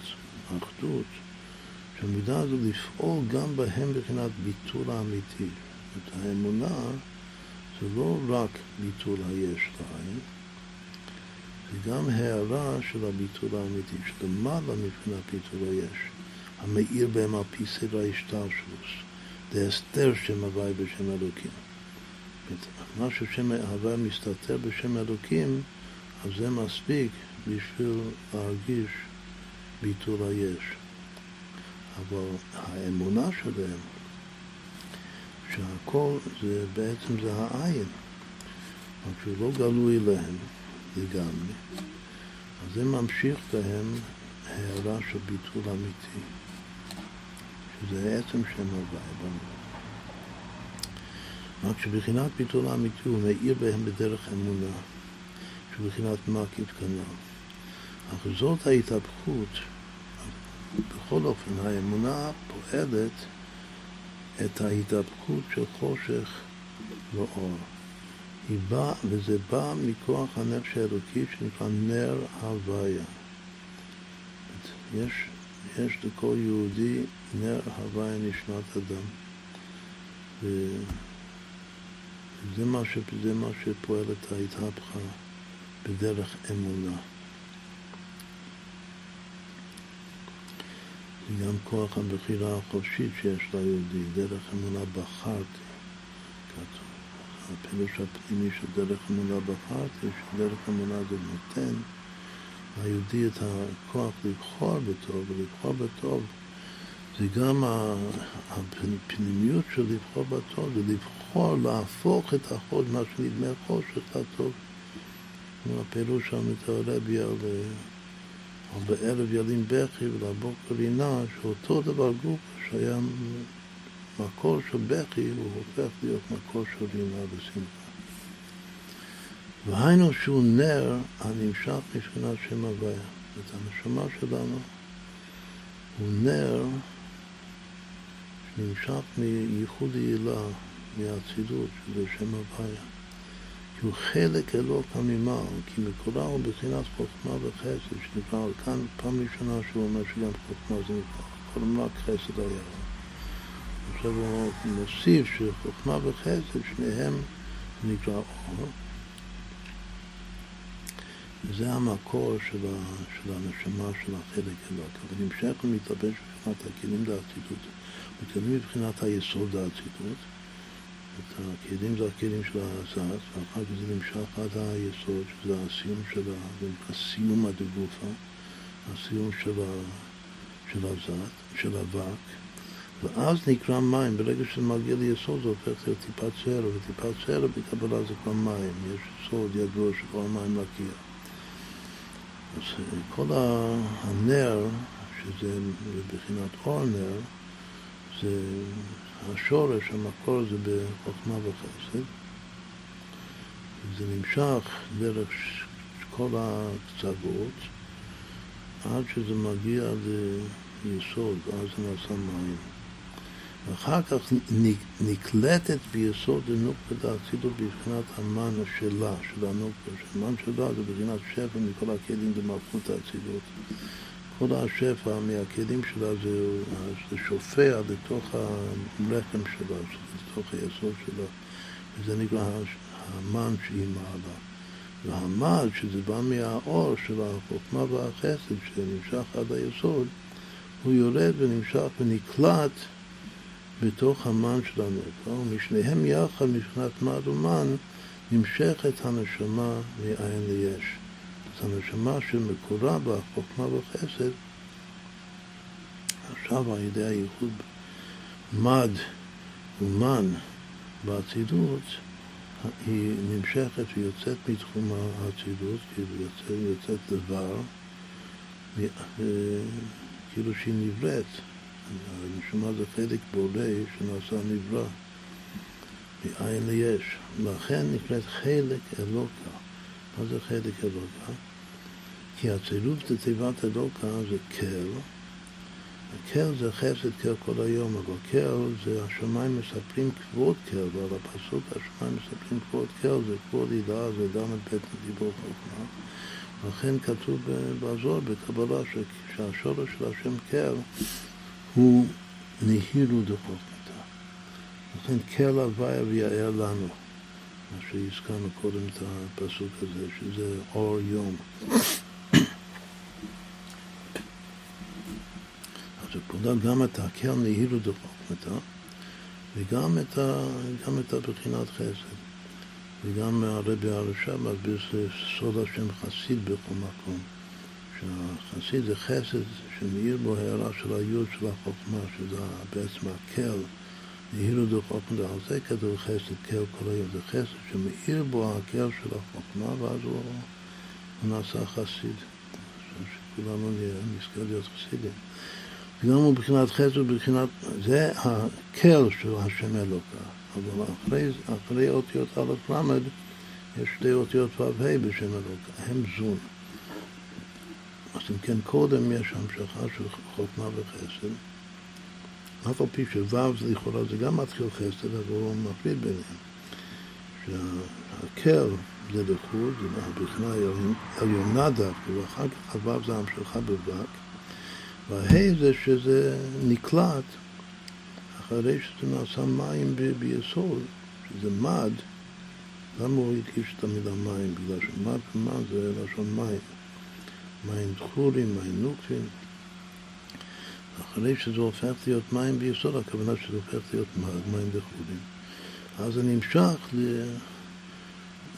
אחדות, שהמידה הזו לפעול גם בהם בחינת ביטול האמיתי. את האמונה זה לא רק ביטול היש לעין, זה גם הערה של הביטול האמיתי, שלמעלה מבחינת ביטול היש, המאיר בהם על פי סדר ההשתלשלוס, זה הסתר שם הוואי בשם אלוקים. מה ששם הוואי מסתתר בשם אלוקים, אז זה מספיק בשביל להרגיש ביטול היש. אבל האמונה שלהם שהכל זה בעצם זה העין, רק שהוא לא גלוי להם לגמרי. אז זה ממשיך בהם הערה של ביטול אמיתי, שזה עצם שם הוואי. רק שבחינת ביטול האמיתי הוא מאיר בהם בדרך אמונה, שבחינת מקיף כנ"ל. אך זאת ההתהפכות, בכל אופן האמונה פועלת את ההתהפכות של חושך לאור. היא באה, וזה בא מכוח הנפש האלוקי שנקרא נר הוויה. יש, יש לכל יהודי נר הוויה נשמת אדם. וזה מה, ש, מה שפועל את ההתהפכה בדרך אמונה. זה גם כוח הבחירה החופשית שיש ליהודי, דרך אמונה בחרתי, כתוב. הפירוש הפנימי של דרך אמונה בחרתי, שדרך אמונה זה נותן ליהודי את הכוח לבחור בטוב, ולבחור בטוב זה גם הפנימיות של לבחור בטוב, זה לבחור להפוך את החוד, מה שנדמה חושך לטוב. כמו הפירוש של או בערב ילין בכי ולבוקר לינה, שאותו דבר גוף שהיה מקור של בכי, הוא הופך להיות מקור של לינה ושמחה. והיינו שהוא נר הנמשך משכונת שם הוויה. את הנשמה שלנו הוא נר שנמשך מייחוד יעילה, מהאצילות, שזה שם הוויה. כי הוא חלק אלוקא ממעל, כי מקורה הוא בחינת חוכמה וחסד, שנקרא כאן פעם ראשונה שהוא אומר שגם חוכמה זה נקרא, קודם רק חסד היה. עכשיו הוא מוסיף שחוכמה וחסד, שניהם נקרא אור. וזה המקור של, ה, של הנשמה של החלק אלוקא, ונמשך ומתלבש מבחינת הכלים לאצילות, מתקדמים מבחינת היסוד האצילות. את הכלים זה הכלים של הזז, ואחר כך זה נמשך עד היסוד, שזה הסיום של ה... זה נקרא סיום הדגופה, הסיום של, ה, של הזת, של אבק, ואז נקרא מים, ברגע שזה מגיע ליסוד זה הופך להיות טיפת סלע, וטיפת סלע בקבלה זה כבר מים, יש סוד ידוע שכל המים נקיע. אז כל הנר, שזה בבחינת אור נר, זה השורש, המקור זה בחוכמה וחסד. זה נמשך דרך כל הקצוות עד שזה מגיע ליסוד, אז זה נעשה מים. ואחר כך נקלטת ביסוד הנוקבה דאצילות בבחינת המן שלה, של הנוקבה. שהמן שלה זה בבחינת שפע מכל הכלים במלכות האצילות. כל השפע מהכלים שלה זה, זה שופע לתוך הרחם שלה, לתוך היסוד שלה, וזה נקרא המן שהיא מעלה. והמן, שזה בא מהאור של החוכמה והחסד שנמשך עד היסוד, הוא יורד ונמשך ונקלט בתוך המן של הנפש. ומשניהם יחד, מבחינת מד ומן, נמשכת הנשמה מאין ליש. אז הנשמה שמקורה בחוכמה וחסד, עכשיו על ידי הייחוד מד ומן באצילות, היא נמשכת ויוצאת מתחום האצילות, כאילו יוצאת, יוצאת דבר, כאילו שהיא נבראת. הנשמה זה חלק בורא שנעשה נברא, מאין ליש. לכן נקראת חלק אלוקה. מה זה חלק אלוקה? כי הצירוף לתיבת אלוקה זה קל. הקל זה חסד קל כל היום, אבל קל זה השמיים מספרים כבוד קל, ועל הפסוק השמיים מספרים כבוד קל, זה כבוד הילה, זה ל"ב נדיבות חוכמה. לכן כתוב בעזור, בקבלה, שהשורש של השם קל הוא נהירו דחוכמתה. לכן קל הוויה ויעל לנו. מה שהזכרנו קודם את הפסוק הזה, שזה אור יום. אז הוא גם את הקל נהירו דחוכמתה וגם את, ה, גם את הבחינת חסד. וגם הרבי הרשע מסביר סוד השם חסיד בכל מקום. שהחסיד זה חסד שמאיר בו הערה של היוד של החוכמה, שזה בעצם הקל יהירו דו חוכמה, על זה כתוב חסד, קל כל היום, זה חסד שמאיר בו הקל של החוכמה, ואז הוא, נעשה חסיד. שכולנו נזכה להיות חסידים. וגם הוא מבחינת חסד, מבחינת, זה הקל של השם אלוקה. אבל אחרי, אחרי אותיות א' ל' יש שתי אותיות ו' ה' בשם אלוקה, הם זון. אז אם כן, קודם יש המשכה של חוכמה וחסד. אף על פי שו' זה לכאורה זה גם מתחיל חסד, אבל הוא מפריד ביניהם. שהקל זה לחוד, זה מהבחינה עליונה דווקא, ואחר כך הו' זה המשכה בו', והה' זה שזה נקלט אחרי שזה נעשה מים ב- ביסוד, שזה מד, למה הוא הדגיש את המילה מים? בגלל שמד ומד זה לשון מים. מים דחורים, מים נוקפים. אחרי שזה הופך להיות מים ביסוד, הכוונה שזה הופך להיות מים דחורים. אז זה נמשך ל...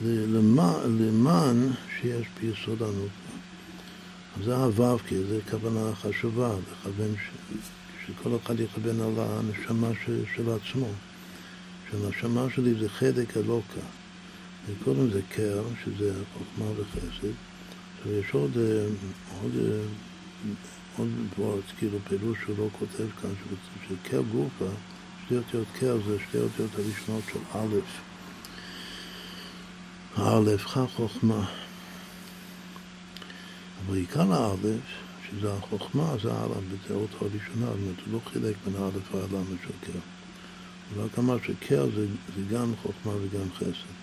למן שיש ביסוד הנוקבה. זה הו"ו, כי זה כוונה חשובה, לכוון שכל אחד יכוון על הנשמה של עצמו. שהנשמה שלי זה חדק אלוקה. וקודם זה קר, שזה חוכמה וחסד. ויש עוד, אה, עוד, אה, עוד דברות, כאילו פירוש שהוא לא כותב כאן, שקר גופה, שתי אותיות קר זה שתי אותיות הראשונות של א', האלף חוכמה. אבל עיקר האלף שזה החוכמה, זה הלאה, וזה הראשונה, זאת אומרת, הוא לא חילק בין האלף והלמד של קר. הוא רק אמר שקר זה, זה גם חוכמה וגם חסד.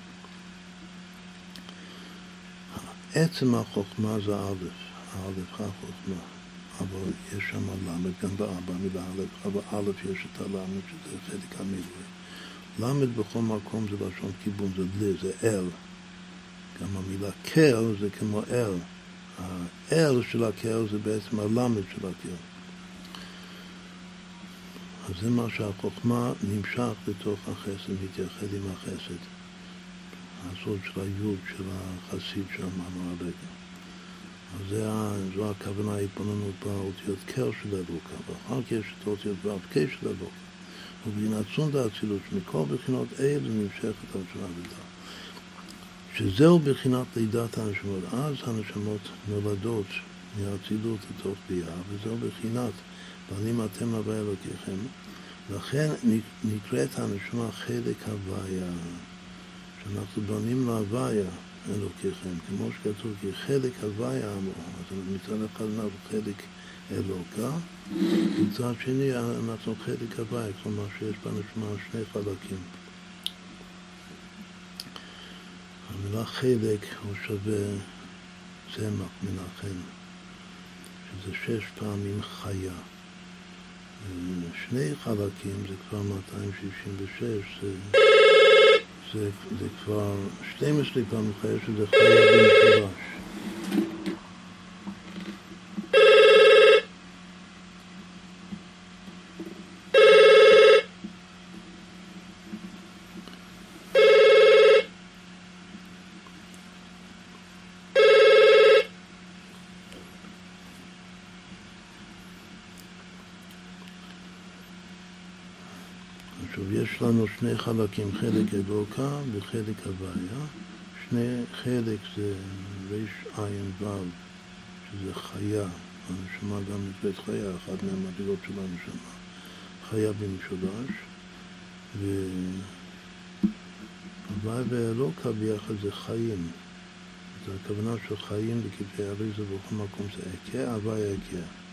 עצם החוכמה זה א', האלף החוכמה, אבל יש שם למד גם במילה א', אבל א' יש את הלמד שזה חלק המילוי. למד בכל מקום זה לשון כיוון, זה לי, זה אל. גם המילה קר זה כמו אל. האל של הקר זה בעצם הלמד של הקר. אז זה מה שהחוכמה נמשך לתוך החסד, מתייחד עם החסד. הסוד של היוד של החסיד שאמרנו הרגע. אז זו הכוונה ההתבוננות באותיות קר של אלוקה, ואחר כך יש את האותיות ו' של אלוקה. ובגינת סונדה אצילות, שמכל בחינות אלה נמשכת התשובה ודעת. שזהו בחינת לידת הנשמות. אז הנשמות נולדות מהאצילות לתוך ביאה, וזהו בחינת בנים אתם הוויה אלוקיכם. לכן נקראת הנשמה חלק הוויה, שאנחנו בנים להוויה אלוקיכם, כמו שכתוב כי חלק הוויה אמרו, אז מצד אחד אנחנו חלק אלוקה, מצד שני אנחנו חלק הוויה, כלומר שיש בנשמה שני חלקים. המילה חלק הוא שווה צמח מנחם, שזה שש פעמים חיה. שני חלקים זה כבר 266, זה, זה, זה כבר 12 פעמים חיה שזה חיה במפורש. לנו שני חלקים, חלק אלוקה וחלק הוויה. שני חלק זה ריש עין וו, שזה חיה, הנשמה גם נקראת חיה, אחת מהמדרגות של הנשמה, חיה במשולש, והוויה ואלוקה ביחד זה חיים. זה הכוונה של חיים בכתבי אריזה בכל מקום זה אכה, הוויה אכה.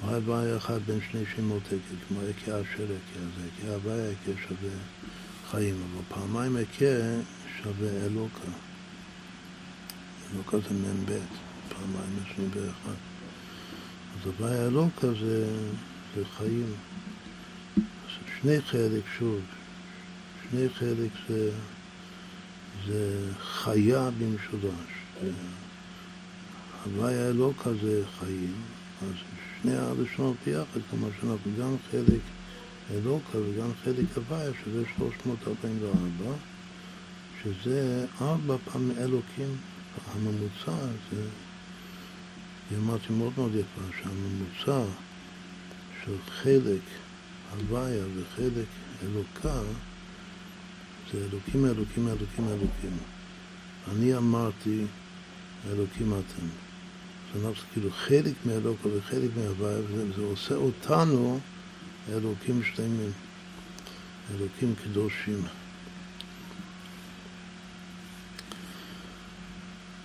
הוויה אחד בין שני שמות עקה, כמו עקה אשר עקה, אז עקה הוויה עקה שווה חיים, אבל פעמיים עקה שווה אלוקה. אלוקה זה מ"ב, פעמיים עשרים ואחד. אז הוויה אלוקה זה, זה חיים. שני חלק, שוב, שני חלק זה, זה חיה במשולש. הוויה אלוקה זה חיים, אז שני הראשונות ביחד, כלומר שאנחנו גם חלק אלוקה וגם חלק הוויה, שזה 344, שזה ארבע פעמים אלוקים, הממוצע זה, אמרתי מאוד מאוד יפה, שהממוצע של חלק הוויה וחלק אלוקה זה אלוקים, אלוקים, אלוקים, אלוקים. אני אמרתי, אלוקים אתם. זה אנחנו כאילו חלק מאלוקה וחלק מהוויה, וזה עושה אותנו אלוקים שלמים, אלוקים קדושים.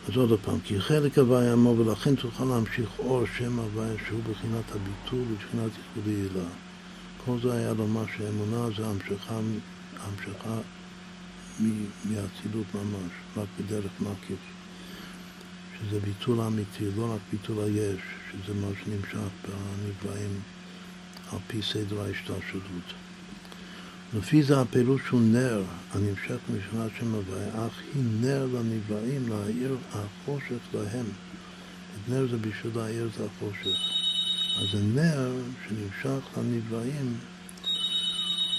אז עוד פעם, כי חלק הוויה עמו ולכן תוכל להמשיך אור שם הוויה שהוא בחינת הביטול ובחינת ייחודי הילה. כל זה היה לומר שאמונה זה המשכה, המשכה מאצילות ממש, רק בדרך מקיף. שזה ביטול אמיתי, לא רק ביטול היש, שזה מה שנמשך בנבראים על פי סדר ההשתלשלות. לפי זה הפירוש הוא נר הנמשך משנת שם הוויה, אך היא נר לנבראים להאיר החושך להם. את נר זה בשביל להאיר את החושך. אז זה נר שנמשך לנבראים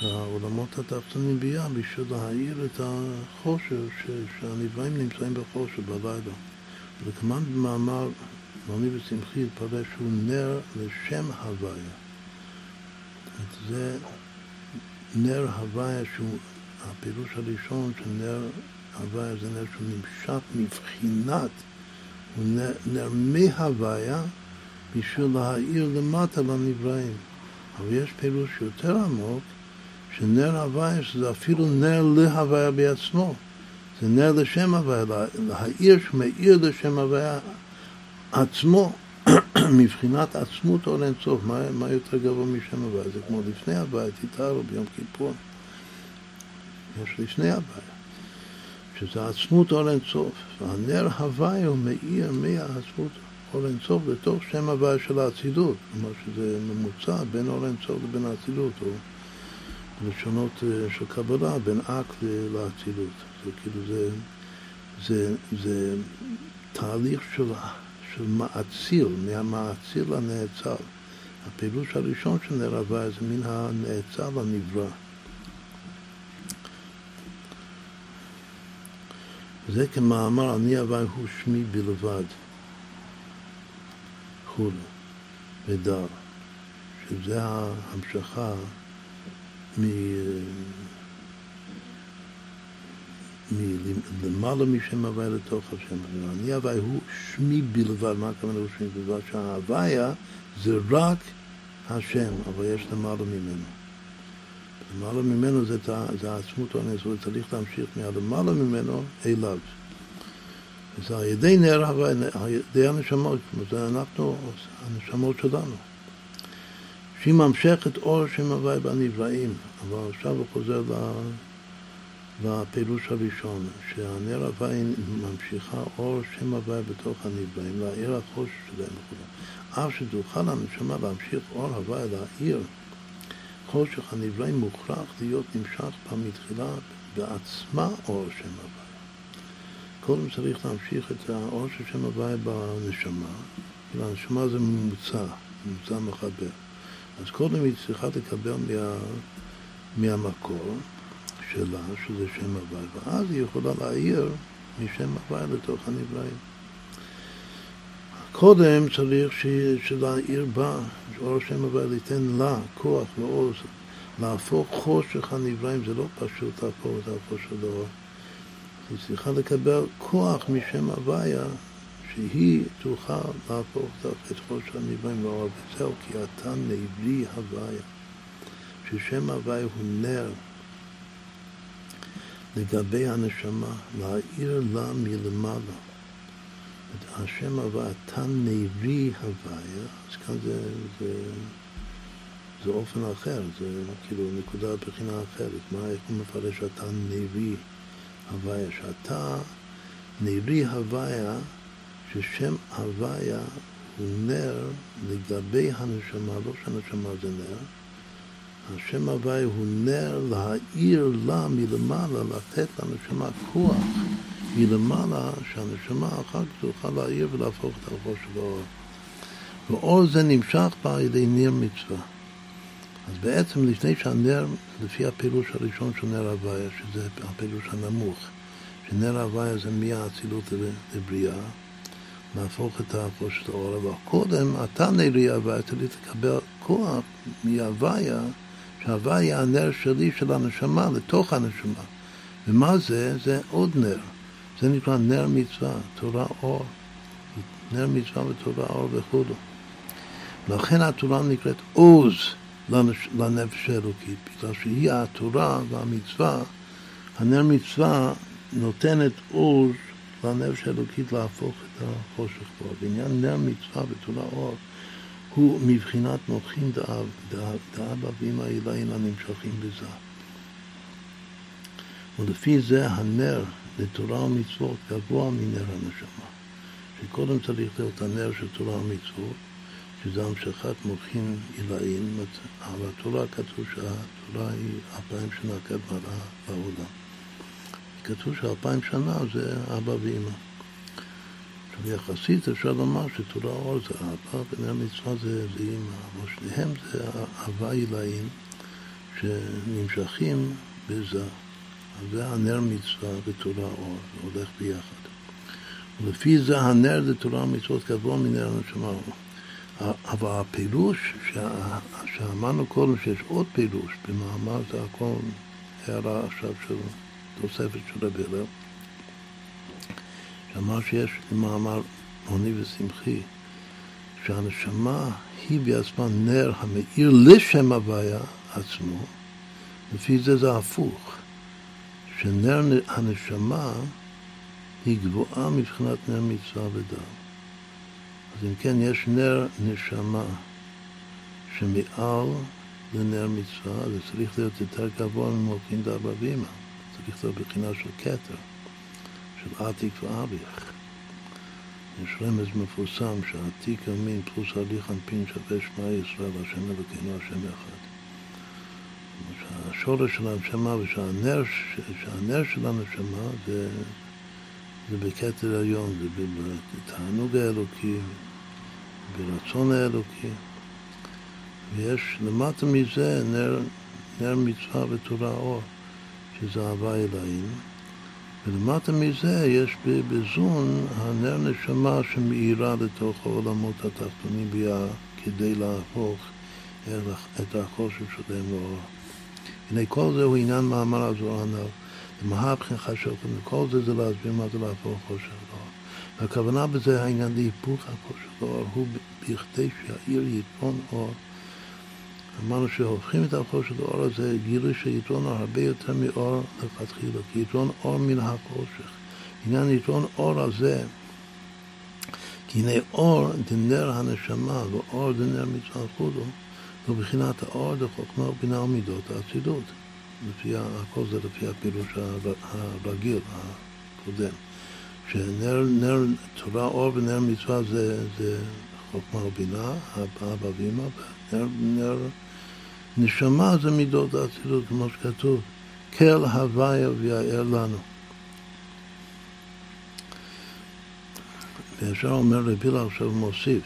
בעולמות התחתונים ביה בשביל להאיר את החושך שהנבראים נמצאים בחושך בלילה. וכמובן במאמר מוני ושמחי התפרש שהוא נר לשם הוויה. זה נר הוויה שהוא, הפירוש הראשון של נר הוויה זה נר שהוא נמשך מבחינת, הוא נר, נר מהוויה בשביל להאיר למטה לנבראים. אבל יש פירוש יותר עמוק, שנר הוויה שזה אפילו נר להוויה בעצמו. זה נר לשם הוויה, להאיר שמאיר לשם הוויה עצמו. מבחינת עצמות אור אינסוף, מה, מה יותר גבוה משם הוויה? זה כמו לפני הוויה, תתארו ביום כיפור. יש לפני הוויה, שזה עצמות אור אינסוף. והנר הוויה הוא מאיר מהעצמות אור אינסוף לתוך שם הוויה של האצילות. כלומר שזה ממוצע בין אור אינסוף לבין האצילות, או לשונות אה, של קבלה, בין אק לאצילות. זה כאילו זה, זה, זה תהליך של... של מאציל, מהמאציל לנאצל. הפירוש הראשון של נר הוויה זה מן הנאצל לנברא. זה כמאמר אני הוויה הוא שמי בלבד, חו"ל, ודר, שזה ההמשכה. מלמעלה משם הוויה לתוך השם. אני הוויה הוא שמי בלבד, מה הכוונה הוא שמי בלבד? שההוויה זה רק השם, אבל יש למעלה ממנו. למעלה ממנו זה, זה העצמות הנס, צריך להמשיך מהלמעלה ממנו אליו. זה על ידי נר הוויה, על ידי הנשמות, זה אנחנו, הנשמות שלנו. שהיא ממשכת אור שם הוויה בנבראים, אבל עכשיו הוא חוזר ל... והפירוש הראשון, שהנר הוויה ממשיכה אור שם הוויה בתוך הנבראים, להאיר החושך שלהם וכו'. אף שתוכל הנשמה להמשיך אור הוויה להאיר חושך הנבראים מוכרח להיות נמשך בה מתחילה בעצמה אור שם הוויה. קודם צריך להמשיך את האור של שם הוויה בנשמה, והנשמה זה ממוצע, ממוצע מחבר. אז קודם היא צריכה לקבל מה, מהמקור. שלה, שזה שם הוויה, ואז היא יכולה להעיר משם הוויה לתוך הנבראים. קודם צריך שלהעיר בה, שאור שם הוויה ליתן לה כוח ועוז, להפוך חושך הנבראים, זה לא פשוט להפוך את החושך לאור. היא צריכה לקבל כוח משם הוויה, שהיא תוכל להפוך את חושך הנבראים לאור, וזהו כי אתה נברי הוויה, ששם הוויה הוא נר. לגבי הנשמה, להאיר לה מלמעלה. השם הוויה, אתה נביא הוויה, אז כאן זה, זה, זה אופן אחר, זה כאילו נקודה בחינה אחרת. מה, איך הוא מפרש שאתה נביא הוויה? שאתה נביא הוויה, ששם הוויה הוא נר לגבי הנשמה, לא שהנשמה זה נר, השם הוואי הוא נר להאיר לה מלמעלה, לתת לנשמה כוח מלמעלה, שהנשמה אחר כך תוכל להאיר ולהפוך את הראש של האור. ואור זה נמשך בה על ידי נר מצווה. אז בעצם לפני שהנר, לפי הפירוש הראשון של נר הוויה, שזה הפירוש הנמוך, שנר הוויה זה מהאצילות לבריאה, להפוך את החוש של האור, אבל קודם אתה נרי הוויה, צריך לקבל כוח מהוויה שההוואי הנר שלי של הנשמה לתוך הנשמה. ומה זה? זה עוד נר. זה נקרא נר מצווה, תורה אור. נר מצווה ותורה אור וכו'. לכן התורה נקראת עוז לנפש האלוקית, בגלל שהיא התורה והמצווה, הנר מצווה נותנת עוז לנפש האלוקית להפוך החושך בו. בעניין נר מצווה ותורה אור הוא מבחינת מוחין דאבא ואמא אלוהים הנמשכים בזה. ולפי זה הנר לתורה ומצוות גבוה מנר הנשמה. שקודם צריך להיות הנר של תורה ומצוות, שזה המשכת מוחין עילאים, אבל התורה כתוב שהתורה היא אלפיים שנה קדמה לעולם. כתוב שאלפיים שנה זה אבא ואמא. עכשיו יחסית אפשר לומר שתורה אור זה אבא ובני המצווה זה, זה אמא, אבל שניהם זה אהבה עילאים שנמשכים בזה. אז זה הנר מצווה ותורה אור, זה הולך ביחד. ולפי זה הנר זה תורה ומצוות גבוה מנר הנשמה. אבל הפירוש שאמרנו קודם שיש עוד פירוש במאמר זה הכל הערה עכשיו של תוספת של רבי הלל שאמר שיש מאמר עוני ושמחי שהנשמה היא בעצמה נר המאיר לשם הוויה עצמו לפי זה זה הפוך שנר הנשמה היא גבוהה מבחינת נר מצווה ודם אז אם כן, יש נר נשמה שמעל לנר מצווה, זה צריך להיות יותר גבוה ממולכין דאבא ואמא. צריך להיות בחינה של כתר, של עתיק ואביך. יש רמז מפורסם שעתיק אמין פלוס הליך אנפין שווה שמע ישראל, השם אלוקינו השם אחד. שהשורש של הנשמה ושהנר של הנשמה זה, זה בכתר עליון, זה בתענוג האלוקי, ברצון האלוקי. ויש למטה מזה נר, נר מצווה ותורה אור, שזה אהבה אלוהים. ולמטה מזה יש בזון הנר נשמה שמאירה לתוך העולמות התחתונים ביה כדי להפוך את החושך שלהם לאור. הנה כל זה הוא עניין מאמר הזוהר הנ"ל. מהבחין חשוכם, וכל זה זה להסביר מה זה להפוך חושך לאור. והכוונה בזה העניין להיפוך החושך לאור הוא בכדי שהעיר יתרון אור. אמרנו שהופכים את החושך לאור הזה גילוי של יתרון אור הרבה יותר מאור לכתחילה, כי יתרון אור מן החושך. עניין יתרון אור הזה, כי הנה אור דנר הנשמה ואור דנר מצווה חודו, ובחינת האור דחוכמה ובינה ומידות האצילות. לפי, הכל זה לפי הפירוש הרגיל, הקודם. שנר נר, תורה אור ונר מצווה זה, זה חוכמה ובינה, אבא ואמא, ונר נר נשמה זה מידות האצילות, כמו שכתוב, כל הוויה ויער לנו. וישר אומר רבי עכשיו מוסיף,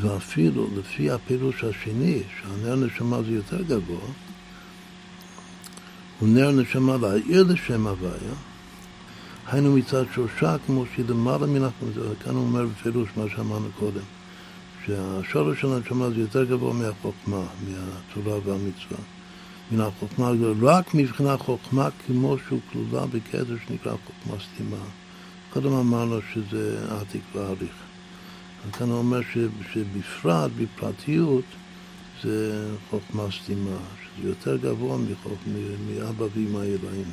ואפילו לפי הפירוש השני, שהנר נשמה זה יותר גבוה, הוא נר נשמה להעיר לשם הוויה, היינו מצד שורשה כמו שהיא למעלה מן החוכמה, כאן הוא אומר בפירוש מה שאמרנו קודם, שהשורש של הנשמה זה יותר גבוה מהחוכמה, מהתורה והמצווה. מן החוכמה, רק מבחינה חוכמה כמו שהוא כלולה בקדר שנקרא חוכמה סתימה. קודם אמרנו שזה עתיק והליך. כאן הוא אומר שבפרט, בפרטיות, זה חוכמה סתימה, שזה יותר גבוה מאבא ואמא אלוהים.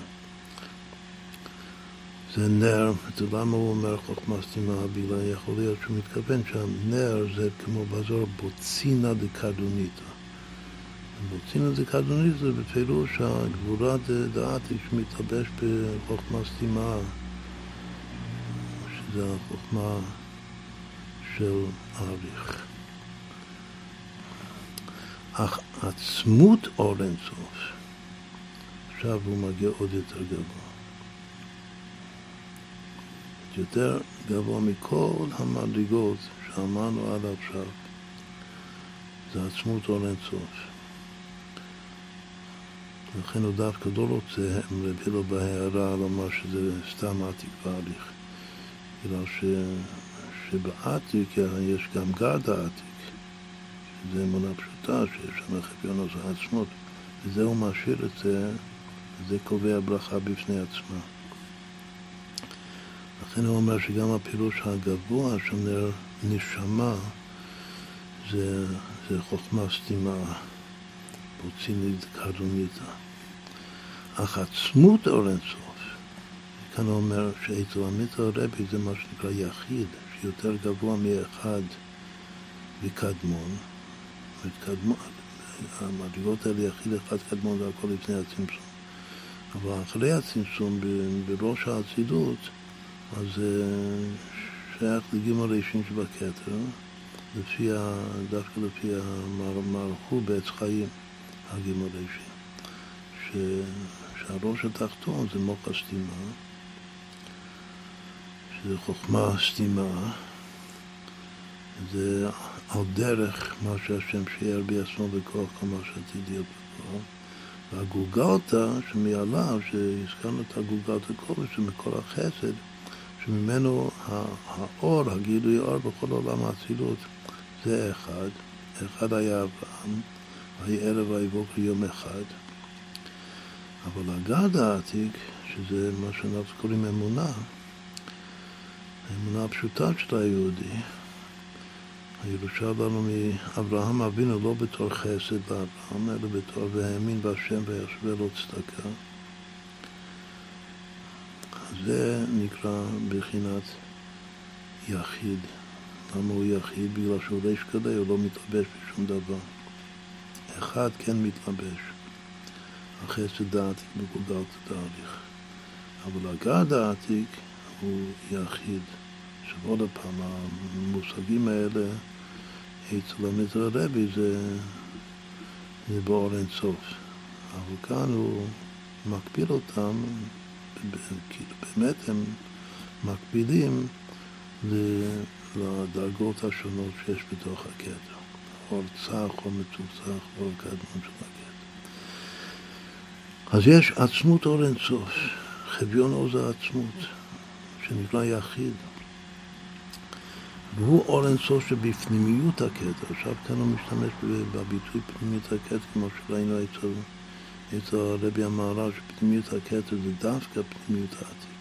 זה נר, זה למה הוא אומר חוכמה סתימה בילה, יכול להיות שהוא מתכוון שהנר זה כמו בזור בוצינה דקרדוניתא. בוצינה דקרדוניתא זה בפירוש הגבורה דעתי שמתלבש בחוכמה סתימה, שזה החוכמה של אריך. אך עצמות אור אינסוף, עכשיו הוא מגיע עוד יותר גבוה. יותר גבוה מכל המדרגות שאמרנו עד עכשיו, זה עצמות אור אינסוף. לכן הוא דווקא לא רוצה, הם רבי לו בהערה לומר שזה סתם עתיק והליך. בגלל ש... שבעתיק יש גם גרד העתיק, שזה אמונה פשוטה, שיש שם חביון עוז העצמות, וזה הוא משאיר את זה, וזה קובע ברכה בפני עצמה. לכן הוא אומר שגם הפילוש הגבוה שאומר נשמה זה, זה חוכמה סתימה, פוצינית קרדוניתא. אך עצמות אור אינסוף, כאן הוא אומר שאצל המיתר הרבי זה מה שנקרא יחיד, שיותר גבוה מאחד וקדמון. המדרגות האלה יחיד אחד קדמון זה הכל לפני הצמצום. אבל אחרי הצמצום, בראש האצילות, אז זה אה, שייך לגימל ראשון שבכתר, לפי, דווקא לפי המערכו בעץ חיים, הגימל ראשון. ש, שהראש התחתון זה מוח הסתימה, שזה חוכמה סתימה, זה על דרך מה שהשם שיער בעצמו בכוח כל מה שעתיד להיות בכוח. והגולגלתא שמעליו, שהזכרנו את הגולגלתא קודש, שמכל החסד, שממנו האור, הגילוי האור בכל עולם האצילות, זה אחד. אחד היה אברהם, ויהי ערב ויהי בוקר יום אחד. אבל הגד העתיק, שזה מה שאנחנו קוראים אמונה, האמונה הפשוטה של היהודי, הירושה לנו מאברהם אבינו לא בתור חסד באברהם, אלא בתור והאמין בהשם וישווה לו צדקה. זה נקרא בחינת יחיד. למה הוא יחיד? בגלל שהוא ריש כדי, הוא לא מתלבש בשום דבר. אחד כן מתלבש. החסד דעתיק מגולגל תהליך. אבל הגד העתיק הוא יחיד. עכשיו עוד פעם, המושגים האלה אצל המזר הרבי זה, זה באור אינסוף. אבל כאן הוא מקביל אותם כאילו באמת הם מקבילים לדרגות השונות שיש בתוך הכתר. אור צח, או מצוחצח, אור קדמון של הכתר. אז יש עצמות אור אינסוף, חביון עוז העצמות, שנקרא יחיד. והוא אור אינסוף שבפנימיות הכתר. עכשיו כאן הוא משתמש בביטוי פנימיות הכתר, כמו שראינו אצל... אצל הרבי המהר"ל שפנימיות הכתר זה דווקא פנימיות העתיק.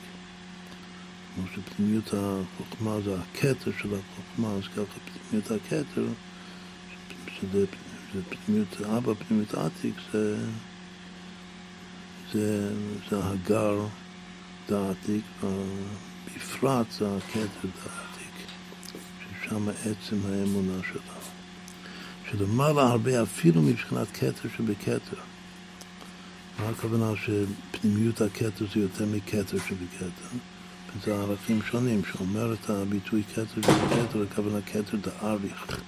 כמו שפנימיות החוכמה זה הכתר של החוכמה, אז ככה פנימיות הכתר, שזה זה פנימיות אבא, פנימיות העתיק, זה, זה, זה הגר דעתיק, בפרט זה הכתר דעתיק, ששם עצם האמונה שלה. שלמעלה הרבה אפילו מבחינת כתר שבכתר. מה הכוונה שפנימיות הכתר זה יותר מכתר שבכתר? וזה ערכים שונים, שאומר את הביטוי כתר שבכתר, הכוונה כתר דאריך.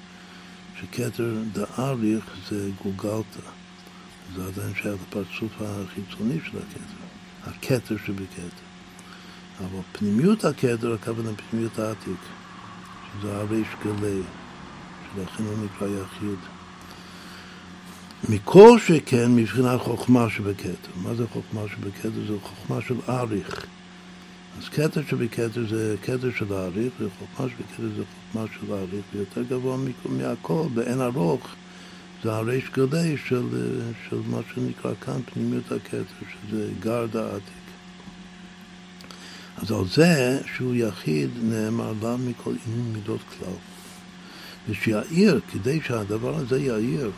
שכתר דאריך זה גולגלתא. זה עדיין שייך לפרצוף החיצוני של הכתר, הכתר שבכתר. אבל פנימיות הכתר, הכוונה פנימיות העתיק, שזה הריש גלי, שלכן הוא נקרא יחיד. מכל שכן מבחינת חוכמה שבכתר. מה זה חוכמה שבכתר? זה חוכמה של אריך. אז כתר שבכתר זה כתר של אריך, וחוכמה שבכתר זה חוכמה של אריך, ויותר גבוה מהכל, באין ארוך, זה הריש גדי של, של מה שנקרא כאן פנימיות הכתר, שזה גרדה עתיק. אז על זה שהוא יחיד נאמר לה מכל עניין מידות כלל. ושיעיר, כדי שהדבר הזה יעיר,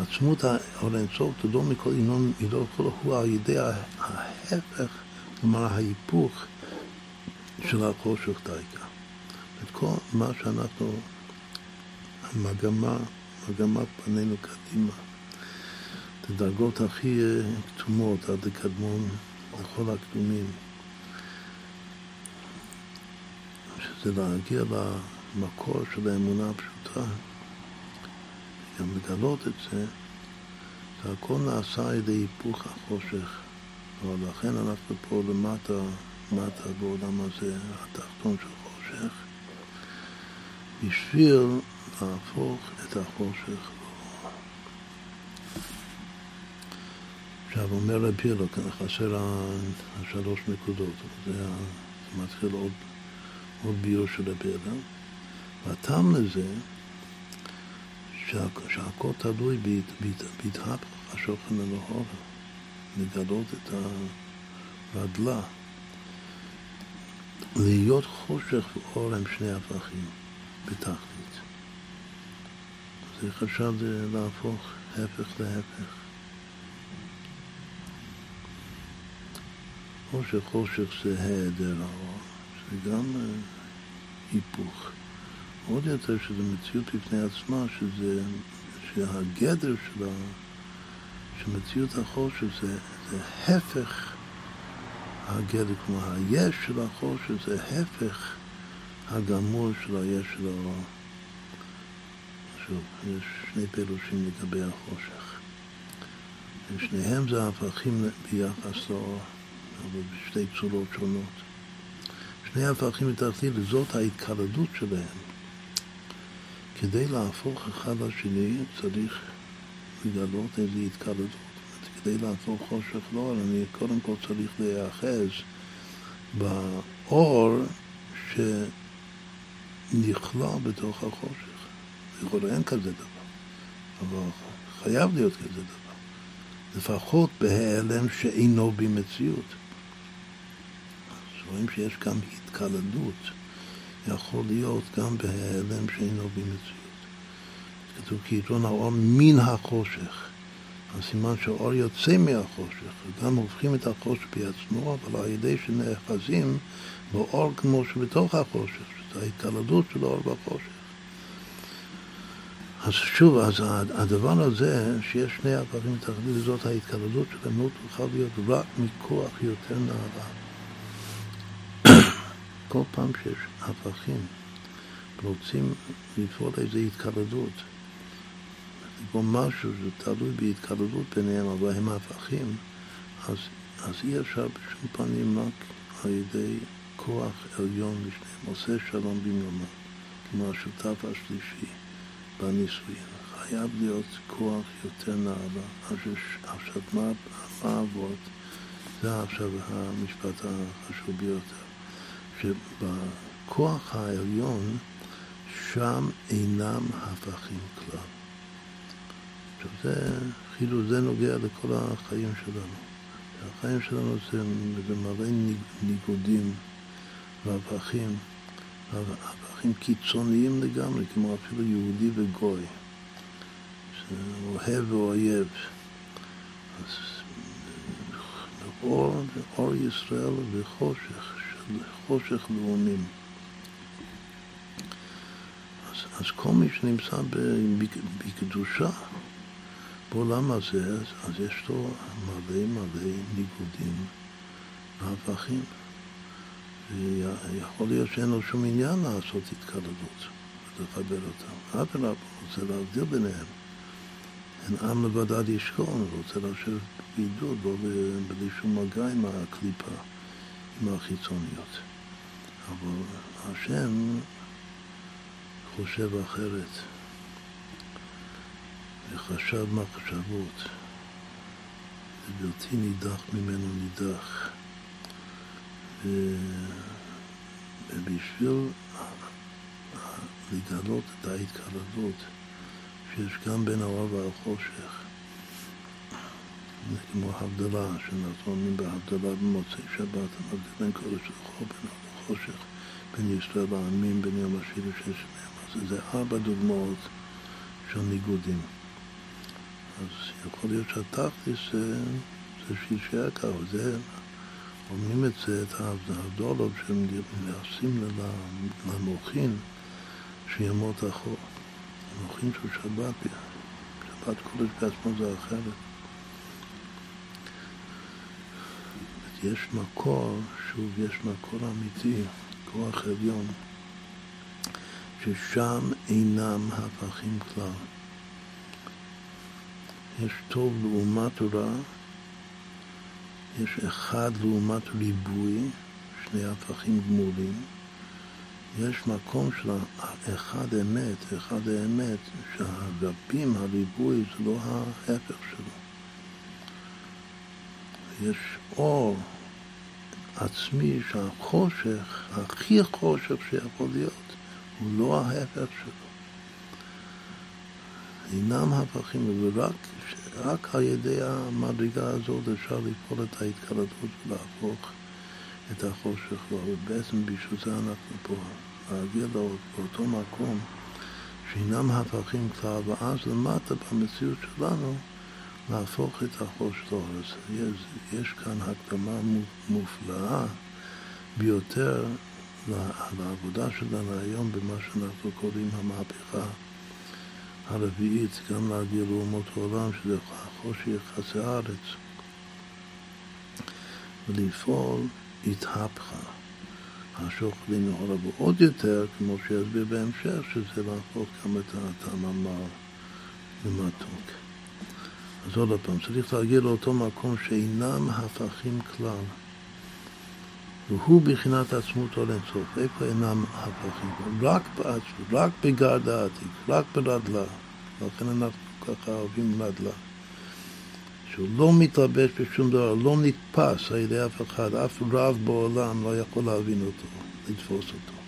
עצמות האור אינסוף תדור מכל ינון ידור כל הוא על ידי ההפך, כלומר ההיפוך של החושך דייקה. את כל מה שאנחנו, המגמה, מגמת פנינו קדימה, את הדרגות הכי כתומות עד לקדמון לכל הקדומים, שזה להגיע למקור של האמונה הפשוטה. גם לגלות את זה, זה הכל נעשה על ידי היפוך החושך. אבל לכן אנחנו פה למטה, למטה בעולם הזה, התחתון של חושך, בשביל להפוך את החושך עכשיו אומר רבי חסר השלוש נקודות, זה, מתחיל עוד, עוד ביור של רבי והטעם לזה שהכל תלוי בהתהפך השוכן אלוהורה, לגלות את הרדלה. להיות חושך ואור הם שני הפכים בתכלית. איך אפשר להפוך הפך להפך? או שחושך זה היעדר האור, זה גם אה, היפוך. עוד יותר שזה מציאות בפני עצמה, שזה, שהגדר שלה, שמציאות החושך זה, זה הפך הגדר, כלומר היש של החושך זה הפך הגמור של היש של האור. שוב, יש שני פירושים לגבי החושך. ושניהם זה הפכים ביחס לאור, אבל בשתי צורות שונות. שני הפכים מתחתית, זאת ההתקלדות שלהם. כדי להפוך אחד לשני צריך לגלות איזו התקלדות. כדי להפוך חושך לאור, אני קודם כל צריך להיאחז באור שנכלא בתוך החושך. לכאורה אין כזה דבר, אבל חייב להיות כזה דבר. לפחות בהיעלם שאינו במציאות. אז רואים שיש גם התקלדות, יכול להיות גם בהיעלם שאינו במציאות. כתוב כי יתרון האור מן החושך. הסימן שהאור יוצא מהחושך, וגם הופכים את החושך בעצמו, אבל על ידי שנאחזים באור כמו שבתוך החושך, שזו ההתקלדות של האור בחושך. אז שוב, אז הדבר הזה, שיש שני הפכים מתחתית, וזאת ההתקלדות שלהם, לא תוכל להיות רק מכוח יותר נעלה. כל פעם שיש הפכים, רוצים לפעול איזו התקלדות, או משהו שתלוי בהתקללות ביניהם, אבל הם הפכים, אז, אז אי אפשר בשום פנים רק על ידי כוח עליון לשניהם, עושה שלום במלומה, כמו השותף השלישי בנישואין. חייב להיות כוח יותר נעלה. עכשיו, מה, עבוד? זה עכשיו המשפט החשוב ביותר. שבכוח העליון, שם אינם הפכים כלל. עכשיו זה, כאילו זה נוגע לכל החיים שלנו. החיים שלנו זה, זה מלא ניגודים והפכים, הפכים קיצוניים לגמרי, כמו אפילו יהודי וגוי, אוהב ואויב. אז אור, אור ישראל וחושך, חושך לאומים. אז, אז כל מי שנמצא בקדושה, בעולם הזה, אז יש לו מלא מלא ניגודים והפכים. ויכול להיות שאין לו שום עניין לעשות התקללות ולחבר אותם. אדרבה, הוא רוצה להבדיל ביניהם. אין עם לבדד ישכון, הוא רוצה לשבת בידוד, לא בלי שום מגע עם הקליפה, עם החיצוניות. אבל השם חושב אחרת. וחשב מחשבות, ובלתי נידח ממנו נידח. ובשביל לגלות את ההתקלדות שיש גם בין האור והחושך, זה כמו הבדלה, שאנחנו אומרים בהבדלה במוצאי שבת, המבדיל בין קודש לחור, בין לחושך, בין ישראל לעמים, בין יום השני ושש ימים. אז זה ארבע דוגמאות של ניגודים. אז יכול להיות שהתכלס זה, זה שישאר ככה, זה, אומרים את זה, את הדולוב שהם מייחסים למוחין שימות אחור. המוחין של שבת, שבת קודש בעצמו זה אחרת. יש מקור, שוב, יש מקור אמיתי, כוח עליון, ששם אינם הפכים כלל. יש טוב לעומת רע, יש אחד לעומת ריבוי, שני הפכים גמולים. יש מקום של אחד אמת, אחד האמת, שהרבים, הריבוי, זה לא ההפך שלו. יש אור עצמי שהחושך, הכי חושך שיכול להיות, הוא לא ההפך שלו. אינם הפכים, ורק רק על ידי המדרגה הזאת אפשר לפעול את ההתקלטות ולהפוך את החושך לו, ובעצם בשביל זה אנחנו פה, להגיע לאותו מקום שאינם הפכים כלל, ואז למטה במציאות שלנו להפוך את החושך לאור. יש, יש כאן הקדמה מופלאה ביותר לעבודה שלנו היום במה שאנחנו קוראים המהפכה הרביעית, גם להגיע לאומות העולם, שזה חושך יחסי הארץ, ולפעול התהפכה. השוך לנהורה, ועוד יותר, כמו שיסביר בהמשך, שזה להפוך גם את המאמר למתוק. אז עוד פעם, צריך להגיע לאותו מקום שאינם הפכים כלל. והוא בחינת עצמות או לאינסוף. איפה אינם הפכים? רק בעצמות, רק בגר דעתי, רק ברדלה. לכן אנחנו ככה אוהבים רדלה. שהוא לא מתלבש בשום דבר, לא נתפס על ידי אף אחד, אף רב בעולם לא יכול להבין אותו, לתפוס אותו.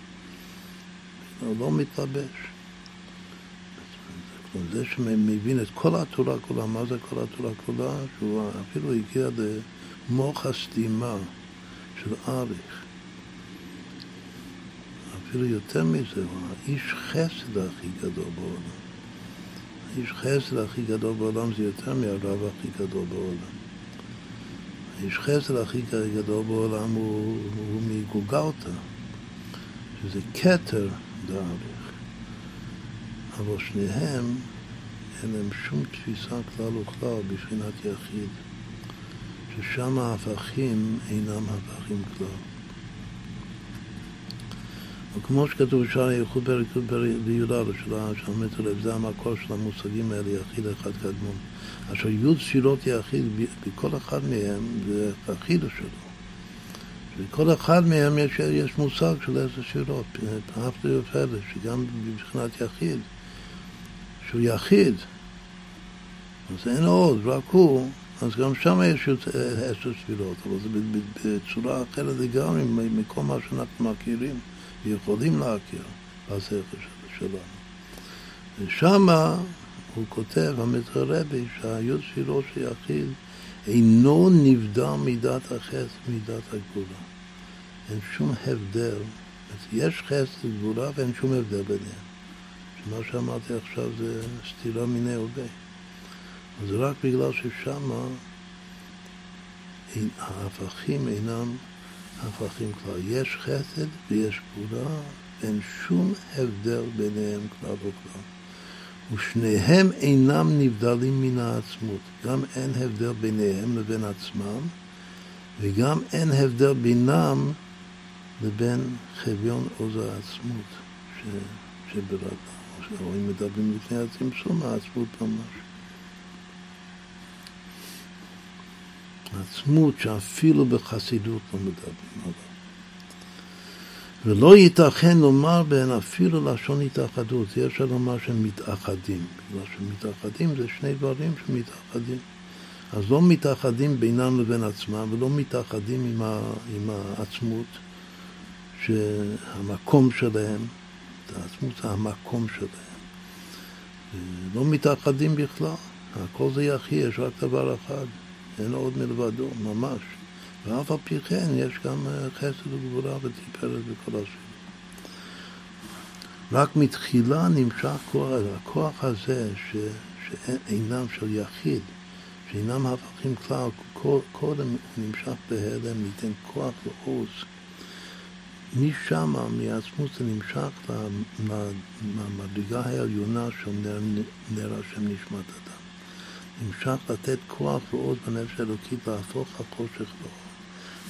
הוא לא מתלבש. זה שמבין את כל התורה כולה, מה זה כל התורה כולה? שהוא אפילו הגיע למוח הסתימה של אריך. אפילו יותר מזה, הוא האיש חסד הכי גדול בעולם. האיש חסד הכי גדול בעולם זה יותר מהרב הכי גדול בעולם. האיש חסד הכי גדול בעולם הוא, הוא מגוגלתא, שזה כתר דאריך. אבל שניהם אין להם שום תפיסה כלל וכלל בבחינת יחיד. ששם ההפכים אינם הפכים כלל. וכמו שכתוב בשער הייחוד פרק בי"א של המטר זה המקור של המושגים האלה, יחיד אחד קדמון. אשר י' ספירות יחיד, בכל אחד מהם זה החידוש שלו. בכל אחד מהם יש, יש מושג של איזה ספירות, פרפטו ופלא, שגם מבחינת יחיד, שהוא יחיד, אז אין עוד, רק הוא, אז גם שם יש עשר ספירות, אבל זה בצורה אחרת לגמרי מכל מה שאנחנו מכירים ויכולים להכיר בשכל שלנו. ושם הוא כותב, המתרבי, שהיוד ספירות של יחיד אינו נבדל מידת החסד מידת הגבולה. אין שום הבדל. יש חסד וגבולה ואין שום הבדל ביניהם. שמה שאמרתי עכשיו זה סתירה מיני הווה. אז רק בגלל ששם ההפכים אינם הפכים כלל. יש חסד ויש גבולה, אין שום הבדל ביניהם כלל וכלל. ושניהם אינם נבדלים מן העצמות. גם אין הבדל ביניהם לבין עצמם, וגם אין הבדל בינם לבין חביון עוז העצמות שברגלם. או אם מדברים לפני הצמצום, העצמות ממש. עצמות שאפילו בחסידות לא מדברים עליו. ולא ייתכן לומר בהן אפילו לשון התאחדות, זה אפשר לומר שהם מתאחדים, בגלל שמתאחדים זה שני דברים שמתאחדים. אז לא מתאחדים בינם לבין עצמם ולא מתאחדים עם העצמות, שהמקום שלהם, העצמות זה המקום שלהם. לא מתאחדים בכלל, הכל זה יחי, יש רק דבר אחד, אין עוד מלבדו, ממש. ואף על פי כן יש גם אה, חסד וגבורה ותפארת בכל השני. רק מתחילה נמשך כוח, הכוח הזה ש, שאינם של יחיד, שאינם הפכים כלל, קודם הוא נמשך בהלם, ניתן כוח לעוז. משם, מעצמות זה נמשך למדרגה העליונה של נר, נר השם נשמת אדם. נמשך לתת כוח ועוז בנפש האלוקית להפוך החושך לאור.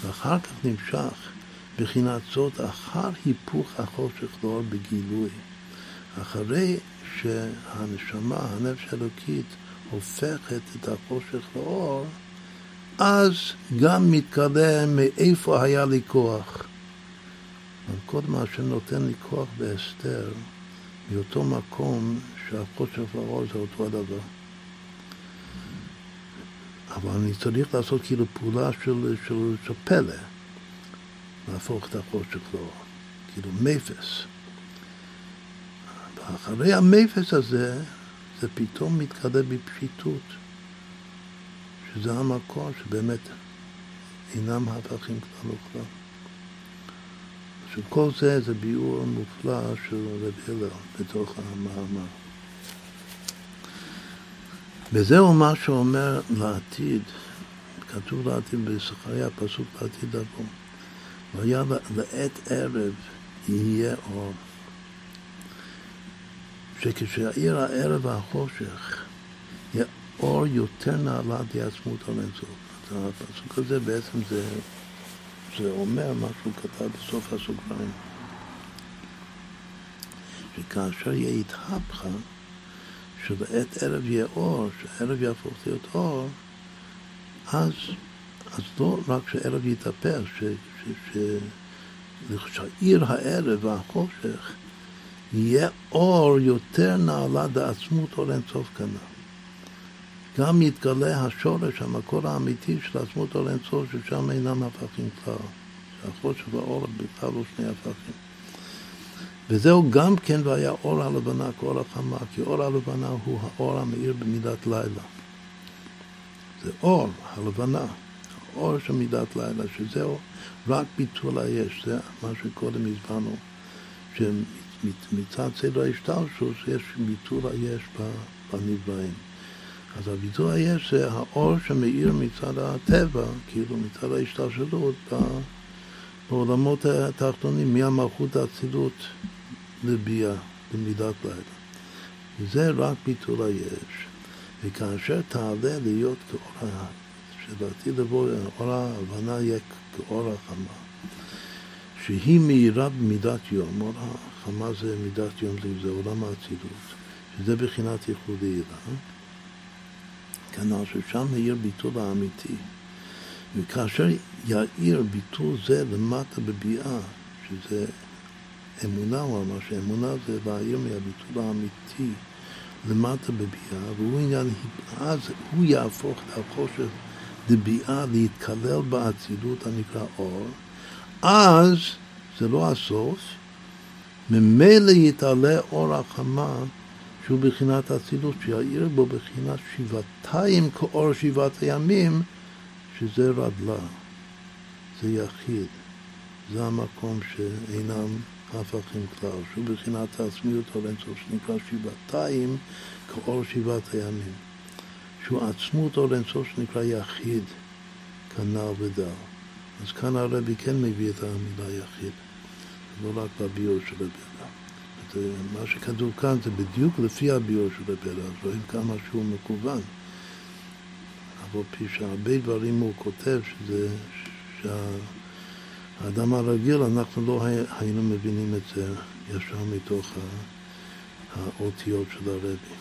ואחר כך נמשך בחינת זאת אחר היפוך החושך לאור בגילוי. אחרי שהנשמה, הנפש האלוקית, הופכת את החושך לאור, אז גם מתגלה מאיפה היה לי כוח. קודם השם נותן לי כוח בהסתר, מאותו מקום שהחושך לאור זה אותו הדבר. אבל אני צריך לעשות כאילו פעולה של, של, של פלא, להפוך את החושך לאור, כאילו מפס. ואחרי המפס הזה, זה פתאום מתגלה בפשיטות, שזה המקור שבאמת אינם הפכים כלל וכלל. עכשיו כל זה זה ביאור מופלא של רב הלל בתוך המאמר. וזהו מה שאומר לעתיד, כתוב לעתיד בזכריה, פסוק לעתיד לבוא. והיה לעת ערב יהיה אור. שכשהעיר הערב החושך, יהיה אור יותר נעלה עצמות על אינסוף. הפסוק הזה בעצם זה, זה אומר מה שהוא כתב בסוף הסוגריים. שכאשר יהיה התהפכה, שלעת ערב יהיה אור, שערב יהפוך להיות אור, אז, אז לא רק שערב יתהפך, שהעיר הערב והחושך יהיה אור יותר נעלה דעצמות אור אינסוף כנ"ל. גם יתגלה השורש, המקור האמיתי של עצמות אור אינסוף, ששם אינם הפכים כלל. שהחושך והאור בכלל לא שני הפכים. וזהו גם כן והיה אור הלבנה כאור החמה, כי אור הלבנה הוא האור המאיר במידת לילה. זה אור הלבנה, האור של מידת לילה, שזהו רק ביטול היש, זה מה שקודם הסברנו, שמצד סדר ההשתלשלות יש ביטול היש בנבראים. אז הביטול היש זה האור שמאיר מצד הטבע, כאילו מצד ההשתלשלות בעולמות התחתונים, מהמלכות האצילות לביאה, במידת לילה. וזה רק ביטול היש. וכאשר תעלה להיות כאור שלעתיד לבוא, אור ההבנה יהיה כאור החמה, שהיא מאירה במידת יום, אור החמה זה מידת יום, זה עולם האצילות, שזה בחינת ייחוד עירה, כנ"ל ששם מאיר ביטול האמיתי. וכאשר יאיר ביטול זה למטה בביאה, שזה אמונה, הוא אמר שאמונה זה להעיר מהביטול האמיתי למטה בביאה, והוא עניין, אז הוא יהפוך לחושך דביאה להתקלל באצילות הנקרא אור, אז זה לא הסוף, ממילא יתעלה אור החמה שהוא בחינת אצילות, שיעיר בו בחינת שבעתיים כאור שבעת הימים, שזה רדלה, זה יחיד, זה המקום שאינם הפכים כלל, שהוא בחינת העצמיות או אינסוף, שנקרא שבעתיים כאור שבעת הימים. שהוא עצמות או אינסוף שנקרא יחיד, כנ"ל ודל. אז כאן הרבי כן מביא את המילה יחיד, לא רק בביור של הבדע. מה שכתוב כאן זה בדיוק לפי הביור של הבדע, אז רואים כמה שהוא מקוון. אבל פי שהרבה דברים הוא כותב שזה, שהאדם הרגיל, אנחנו לא היינו מבינים את זה ישר מתוך האותיות של הרבי.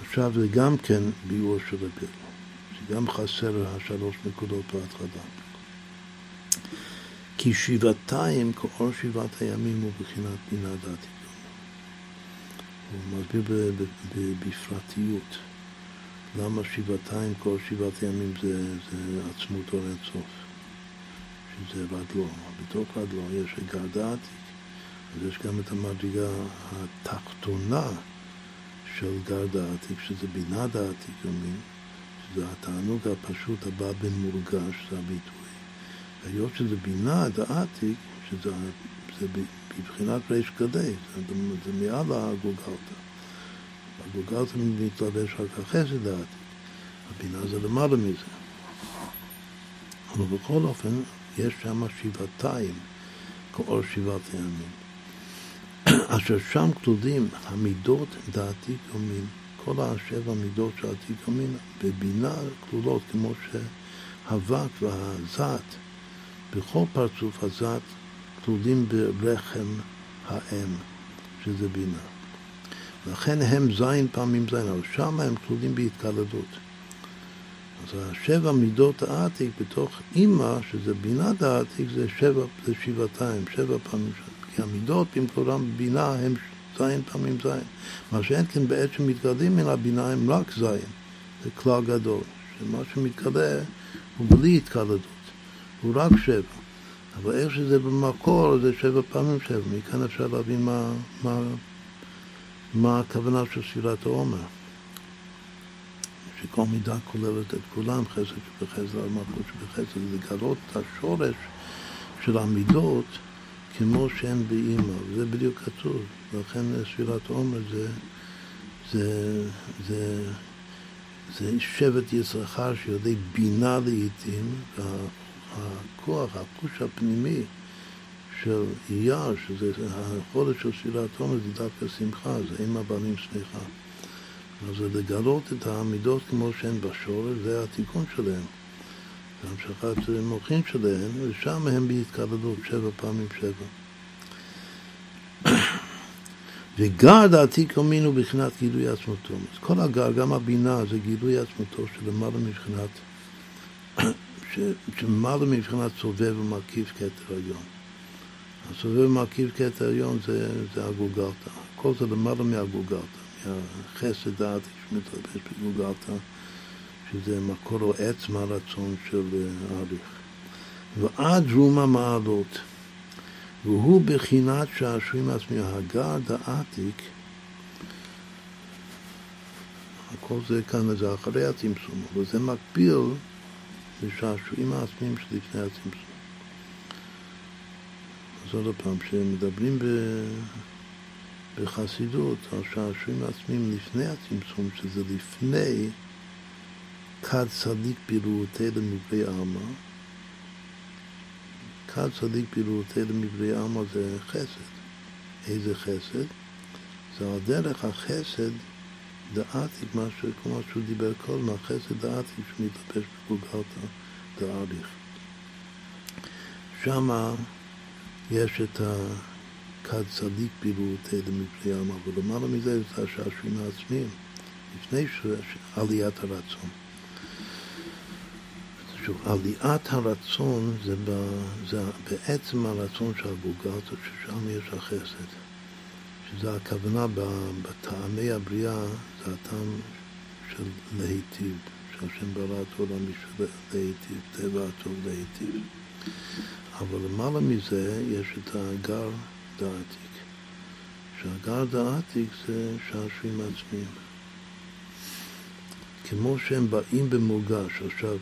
עכשיו זה גם כן ביאור של הביאור, שגם חסר השלוש נקודות בהתחלה. כי שבעתיים כאור שבעת הימים הוא בחינת בינה דעתי. הוא מסביר בפרטיות למה שבעתיים כאור שבעת הימים זה, זה עצמות אור אינסוף, שזה רדלו. בתוך רדלו יש אגר דעתי, אז יש גם את המדרגה התחתונה של גר דעתיק, שזה בינה דעתיק, אומרים, שזה התענוג הפשוט הבא בן מורגש, זה הביטוי. והיות שזה בינה דעתיק, שזה זה בבחינת ריש גדי, זה, זה מעל הגוגלתא. הגוגלתא מתלבש רק החסד דעתיק, הבינה זה למעלה מזה. אבל בכל אופן, יש שם שבעתיים, כאור שבעת הימים. אשר שם כלולים המידות דעתיק יומין, כל השבע מידות של עתיק יומין, בבינה כלולות כמו שהאבק והזת, בכל פרצוף הזת כלולים ברחם האם, שזה בינה. לכן הם זין פעמים זין, אבל שם הם כלולים בהתקלדות. אז השבע מידות העתיק בתוך אימא, שזה בינה דעתיק, זה שבע, זה שבעתיים, שבע פעמים שבע. כי המידות במקורם בבינה הם זין פעמים זין. מה שאין כן בעת שמתגלים מן הבינה הם רק זין. זה כלל גדול. שמה שמתגלה הוא בלי התקלדות. הוא רק שבע. אבל איך שזה במקור זה שבע פעמים שבע. מכאן אפשר להבין מה, מה מה הכוונה של ספירת העומר. שכל מידה כוללת את כולם, חסד שבחסד מלכות שבחסד, לגלות את השורש של המידות כמו שהן באימא, זה בדיוק כתוב, לכן ספירת עומר זה, זה, זה, זה שבט יששכר שיודע בינה לעיתים, והכוח, החוש הפנימי של אייר, שזה החודש של ספירת עומר, זה דווקא שמחה, זה אם הבנים שמחה. אז לגלות את העמידות כמו שהן בשורש, זה התיקון שלהם. זה המשכת מוחין שלהם, ושם הם בהתקללות שבע פעמים שבע. וגר דעתי קומינו בבחינת גילוי עצמותו. אז כל הגר, גם הבינה, זה גילוי עצמותו שלמעלה מבחינת, שלמעלה מבחינת סובב ומרכיב כתר עליון. הסובב ומרכיב כתר עליון זה, זה הגוגלתא. הכל זה למעלה מהגוגלתא. מהחסד דעת שמתלבש בגולגלתא, שזה מקור או עץ מהרצון של האריך. ועד רום המעלות, והוא בחינת שעשועים עצמי, הגר דעתיק, הכל זה כאן, זה אחרי הצמצום, אבל זה מקביל לשעשועים העצמיים שלפני הצמצום. אז עוד פעם, כשמדברים ב... בחסידות על שעשועים עצמיים לפני הצמצום, שזה לפני כד צדיק פעילותי למברי עלמא. כד צדיק פעילותי למברי עלמא זה חסד. איזה חסד? זה על דרך החסד דעתיק, מה כמו שהוא דיבר קודם, החסד דעתיק שמתלבש בגולגלתא דאריך. שמה יש את ה... כד צדיק בילותא למפני עלמא, ולמעלה מזה זה השעשועים העצמיים, לפני עליית הרצון. עליית הרצון זה, בעצם הרצון של הגולגלתא, ששם יש החסד. שזה הכוונה בטעמי הבריאה, זה הטעם של להיטיב, שהשם ברא את העולם בשביל להיטיב, טבע הטוב להיטיב. אבל למעלה מזה יש את הגר דעתיק. שהגר דעתיק זה שעשועים עצמיים. כמו שהם באים במורגש, עכשיו,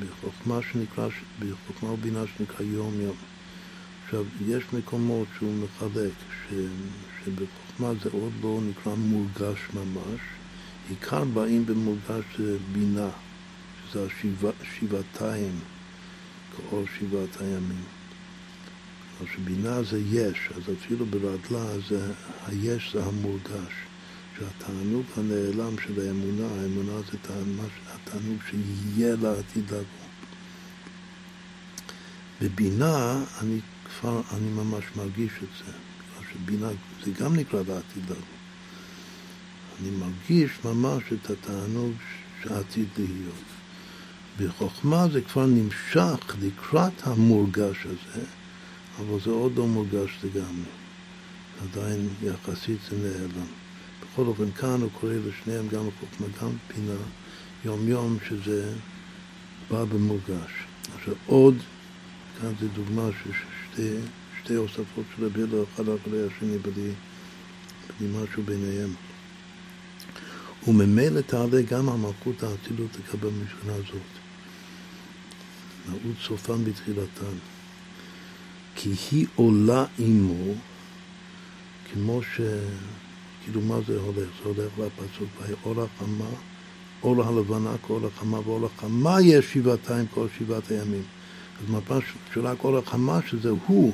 בחוכמה שנקרא, בחוכמה ובינה שנקרא יום יום. עכשיו, יש מקומות שהוא מחלק, ש, שבחוכמה זה עוד לא נקרא מורגש ממש, עיקר באים במורגש זה בינה, שזה השבעתיים, כאור שבעת הימים. אז שבינה זה יש, אז אפילו ברדלה זה היש זה המורגש. שהתענוג הנעלם של האמונה, האמונה זה התענוג שיהיה לעתיד לבוא. בבינה אני כבר, אני ממש מרגיש את זה, בגלל שבינה זה גם נקרא לבוא. אני מרגיש ממש את התענוג שעתיד להיות. בחוכמה זה כבר נמשך לקראת המורגש הזה, אבל זה עוד לא מורגש לגמרי. עדיין יחסית זה נעלם. בכל אופן, כאן הוא קורא לשניהם גם חוכמה, גם פינה, יום יום, שזה בא במורגש. עכשיו עוד, כאן זו דוגמה של שתי, שתי הוספות של הבילו, אחד אחרי השני, בלי, בלי משהו ביניהם. וממילא תעלה גם המלכות האצילות לקבל משכנה זאת. נעוד סופם בתחילתן. כי היא עולה עמו, כמו ש... כאילו מה זה הולך? זה הולך לפסוק, ויהי אור החמה, אור הלבנה כאור החמה, ואור החמה יש שבעתיים כל שבעת הימים. אז ממש שרק אור החמה, שזה הוא,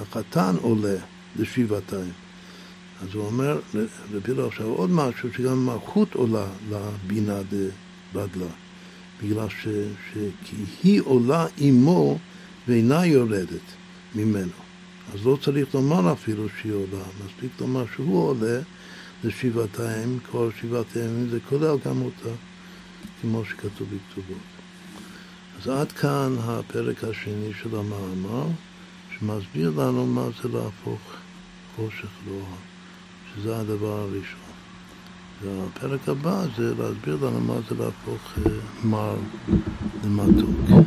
החתן עולה לשבעתיים. אז הוא אומר לפילו עכשיו עוד משהו, שגם מלכות עולה לבינה דבדלה, בגלל ש, ש... כי היא עולה עמו ואינה יורדת. ממנו. אז לא צריך לומר אפילו שהיא עולה, מספיק לומר שהוא עולה לשבעתיים, כל שבעת הימים זה כולל גם אותה, כמו שכתוב בכתובות. אז עד כאן הפרק השני של המאמר, שמסביר לנו מה זה להפוך חושך לאור, שזה הדבר הראשון. והפרק הבא זה להסביר לנו מה זה להפוך אה, מר למתוק.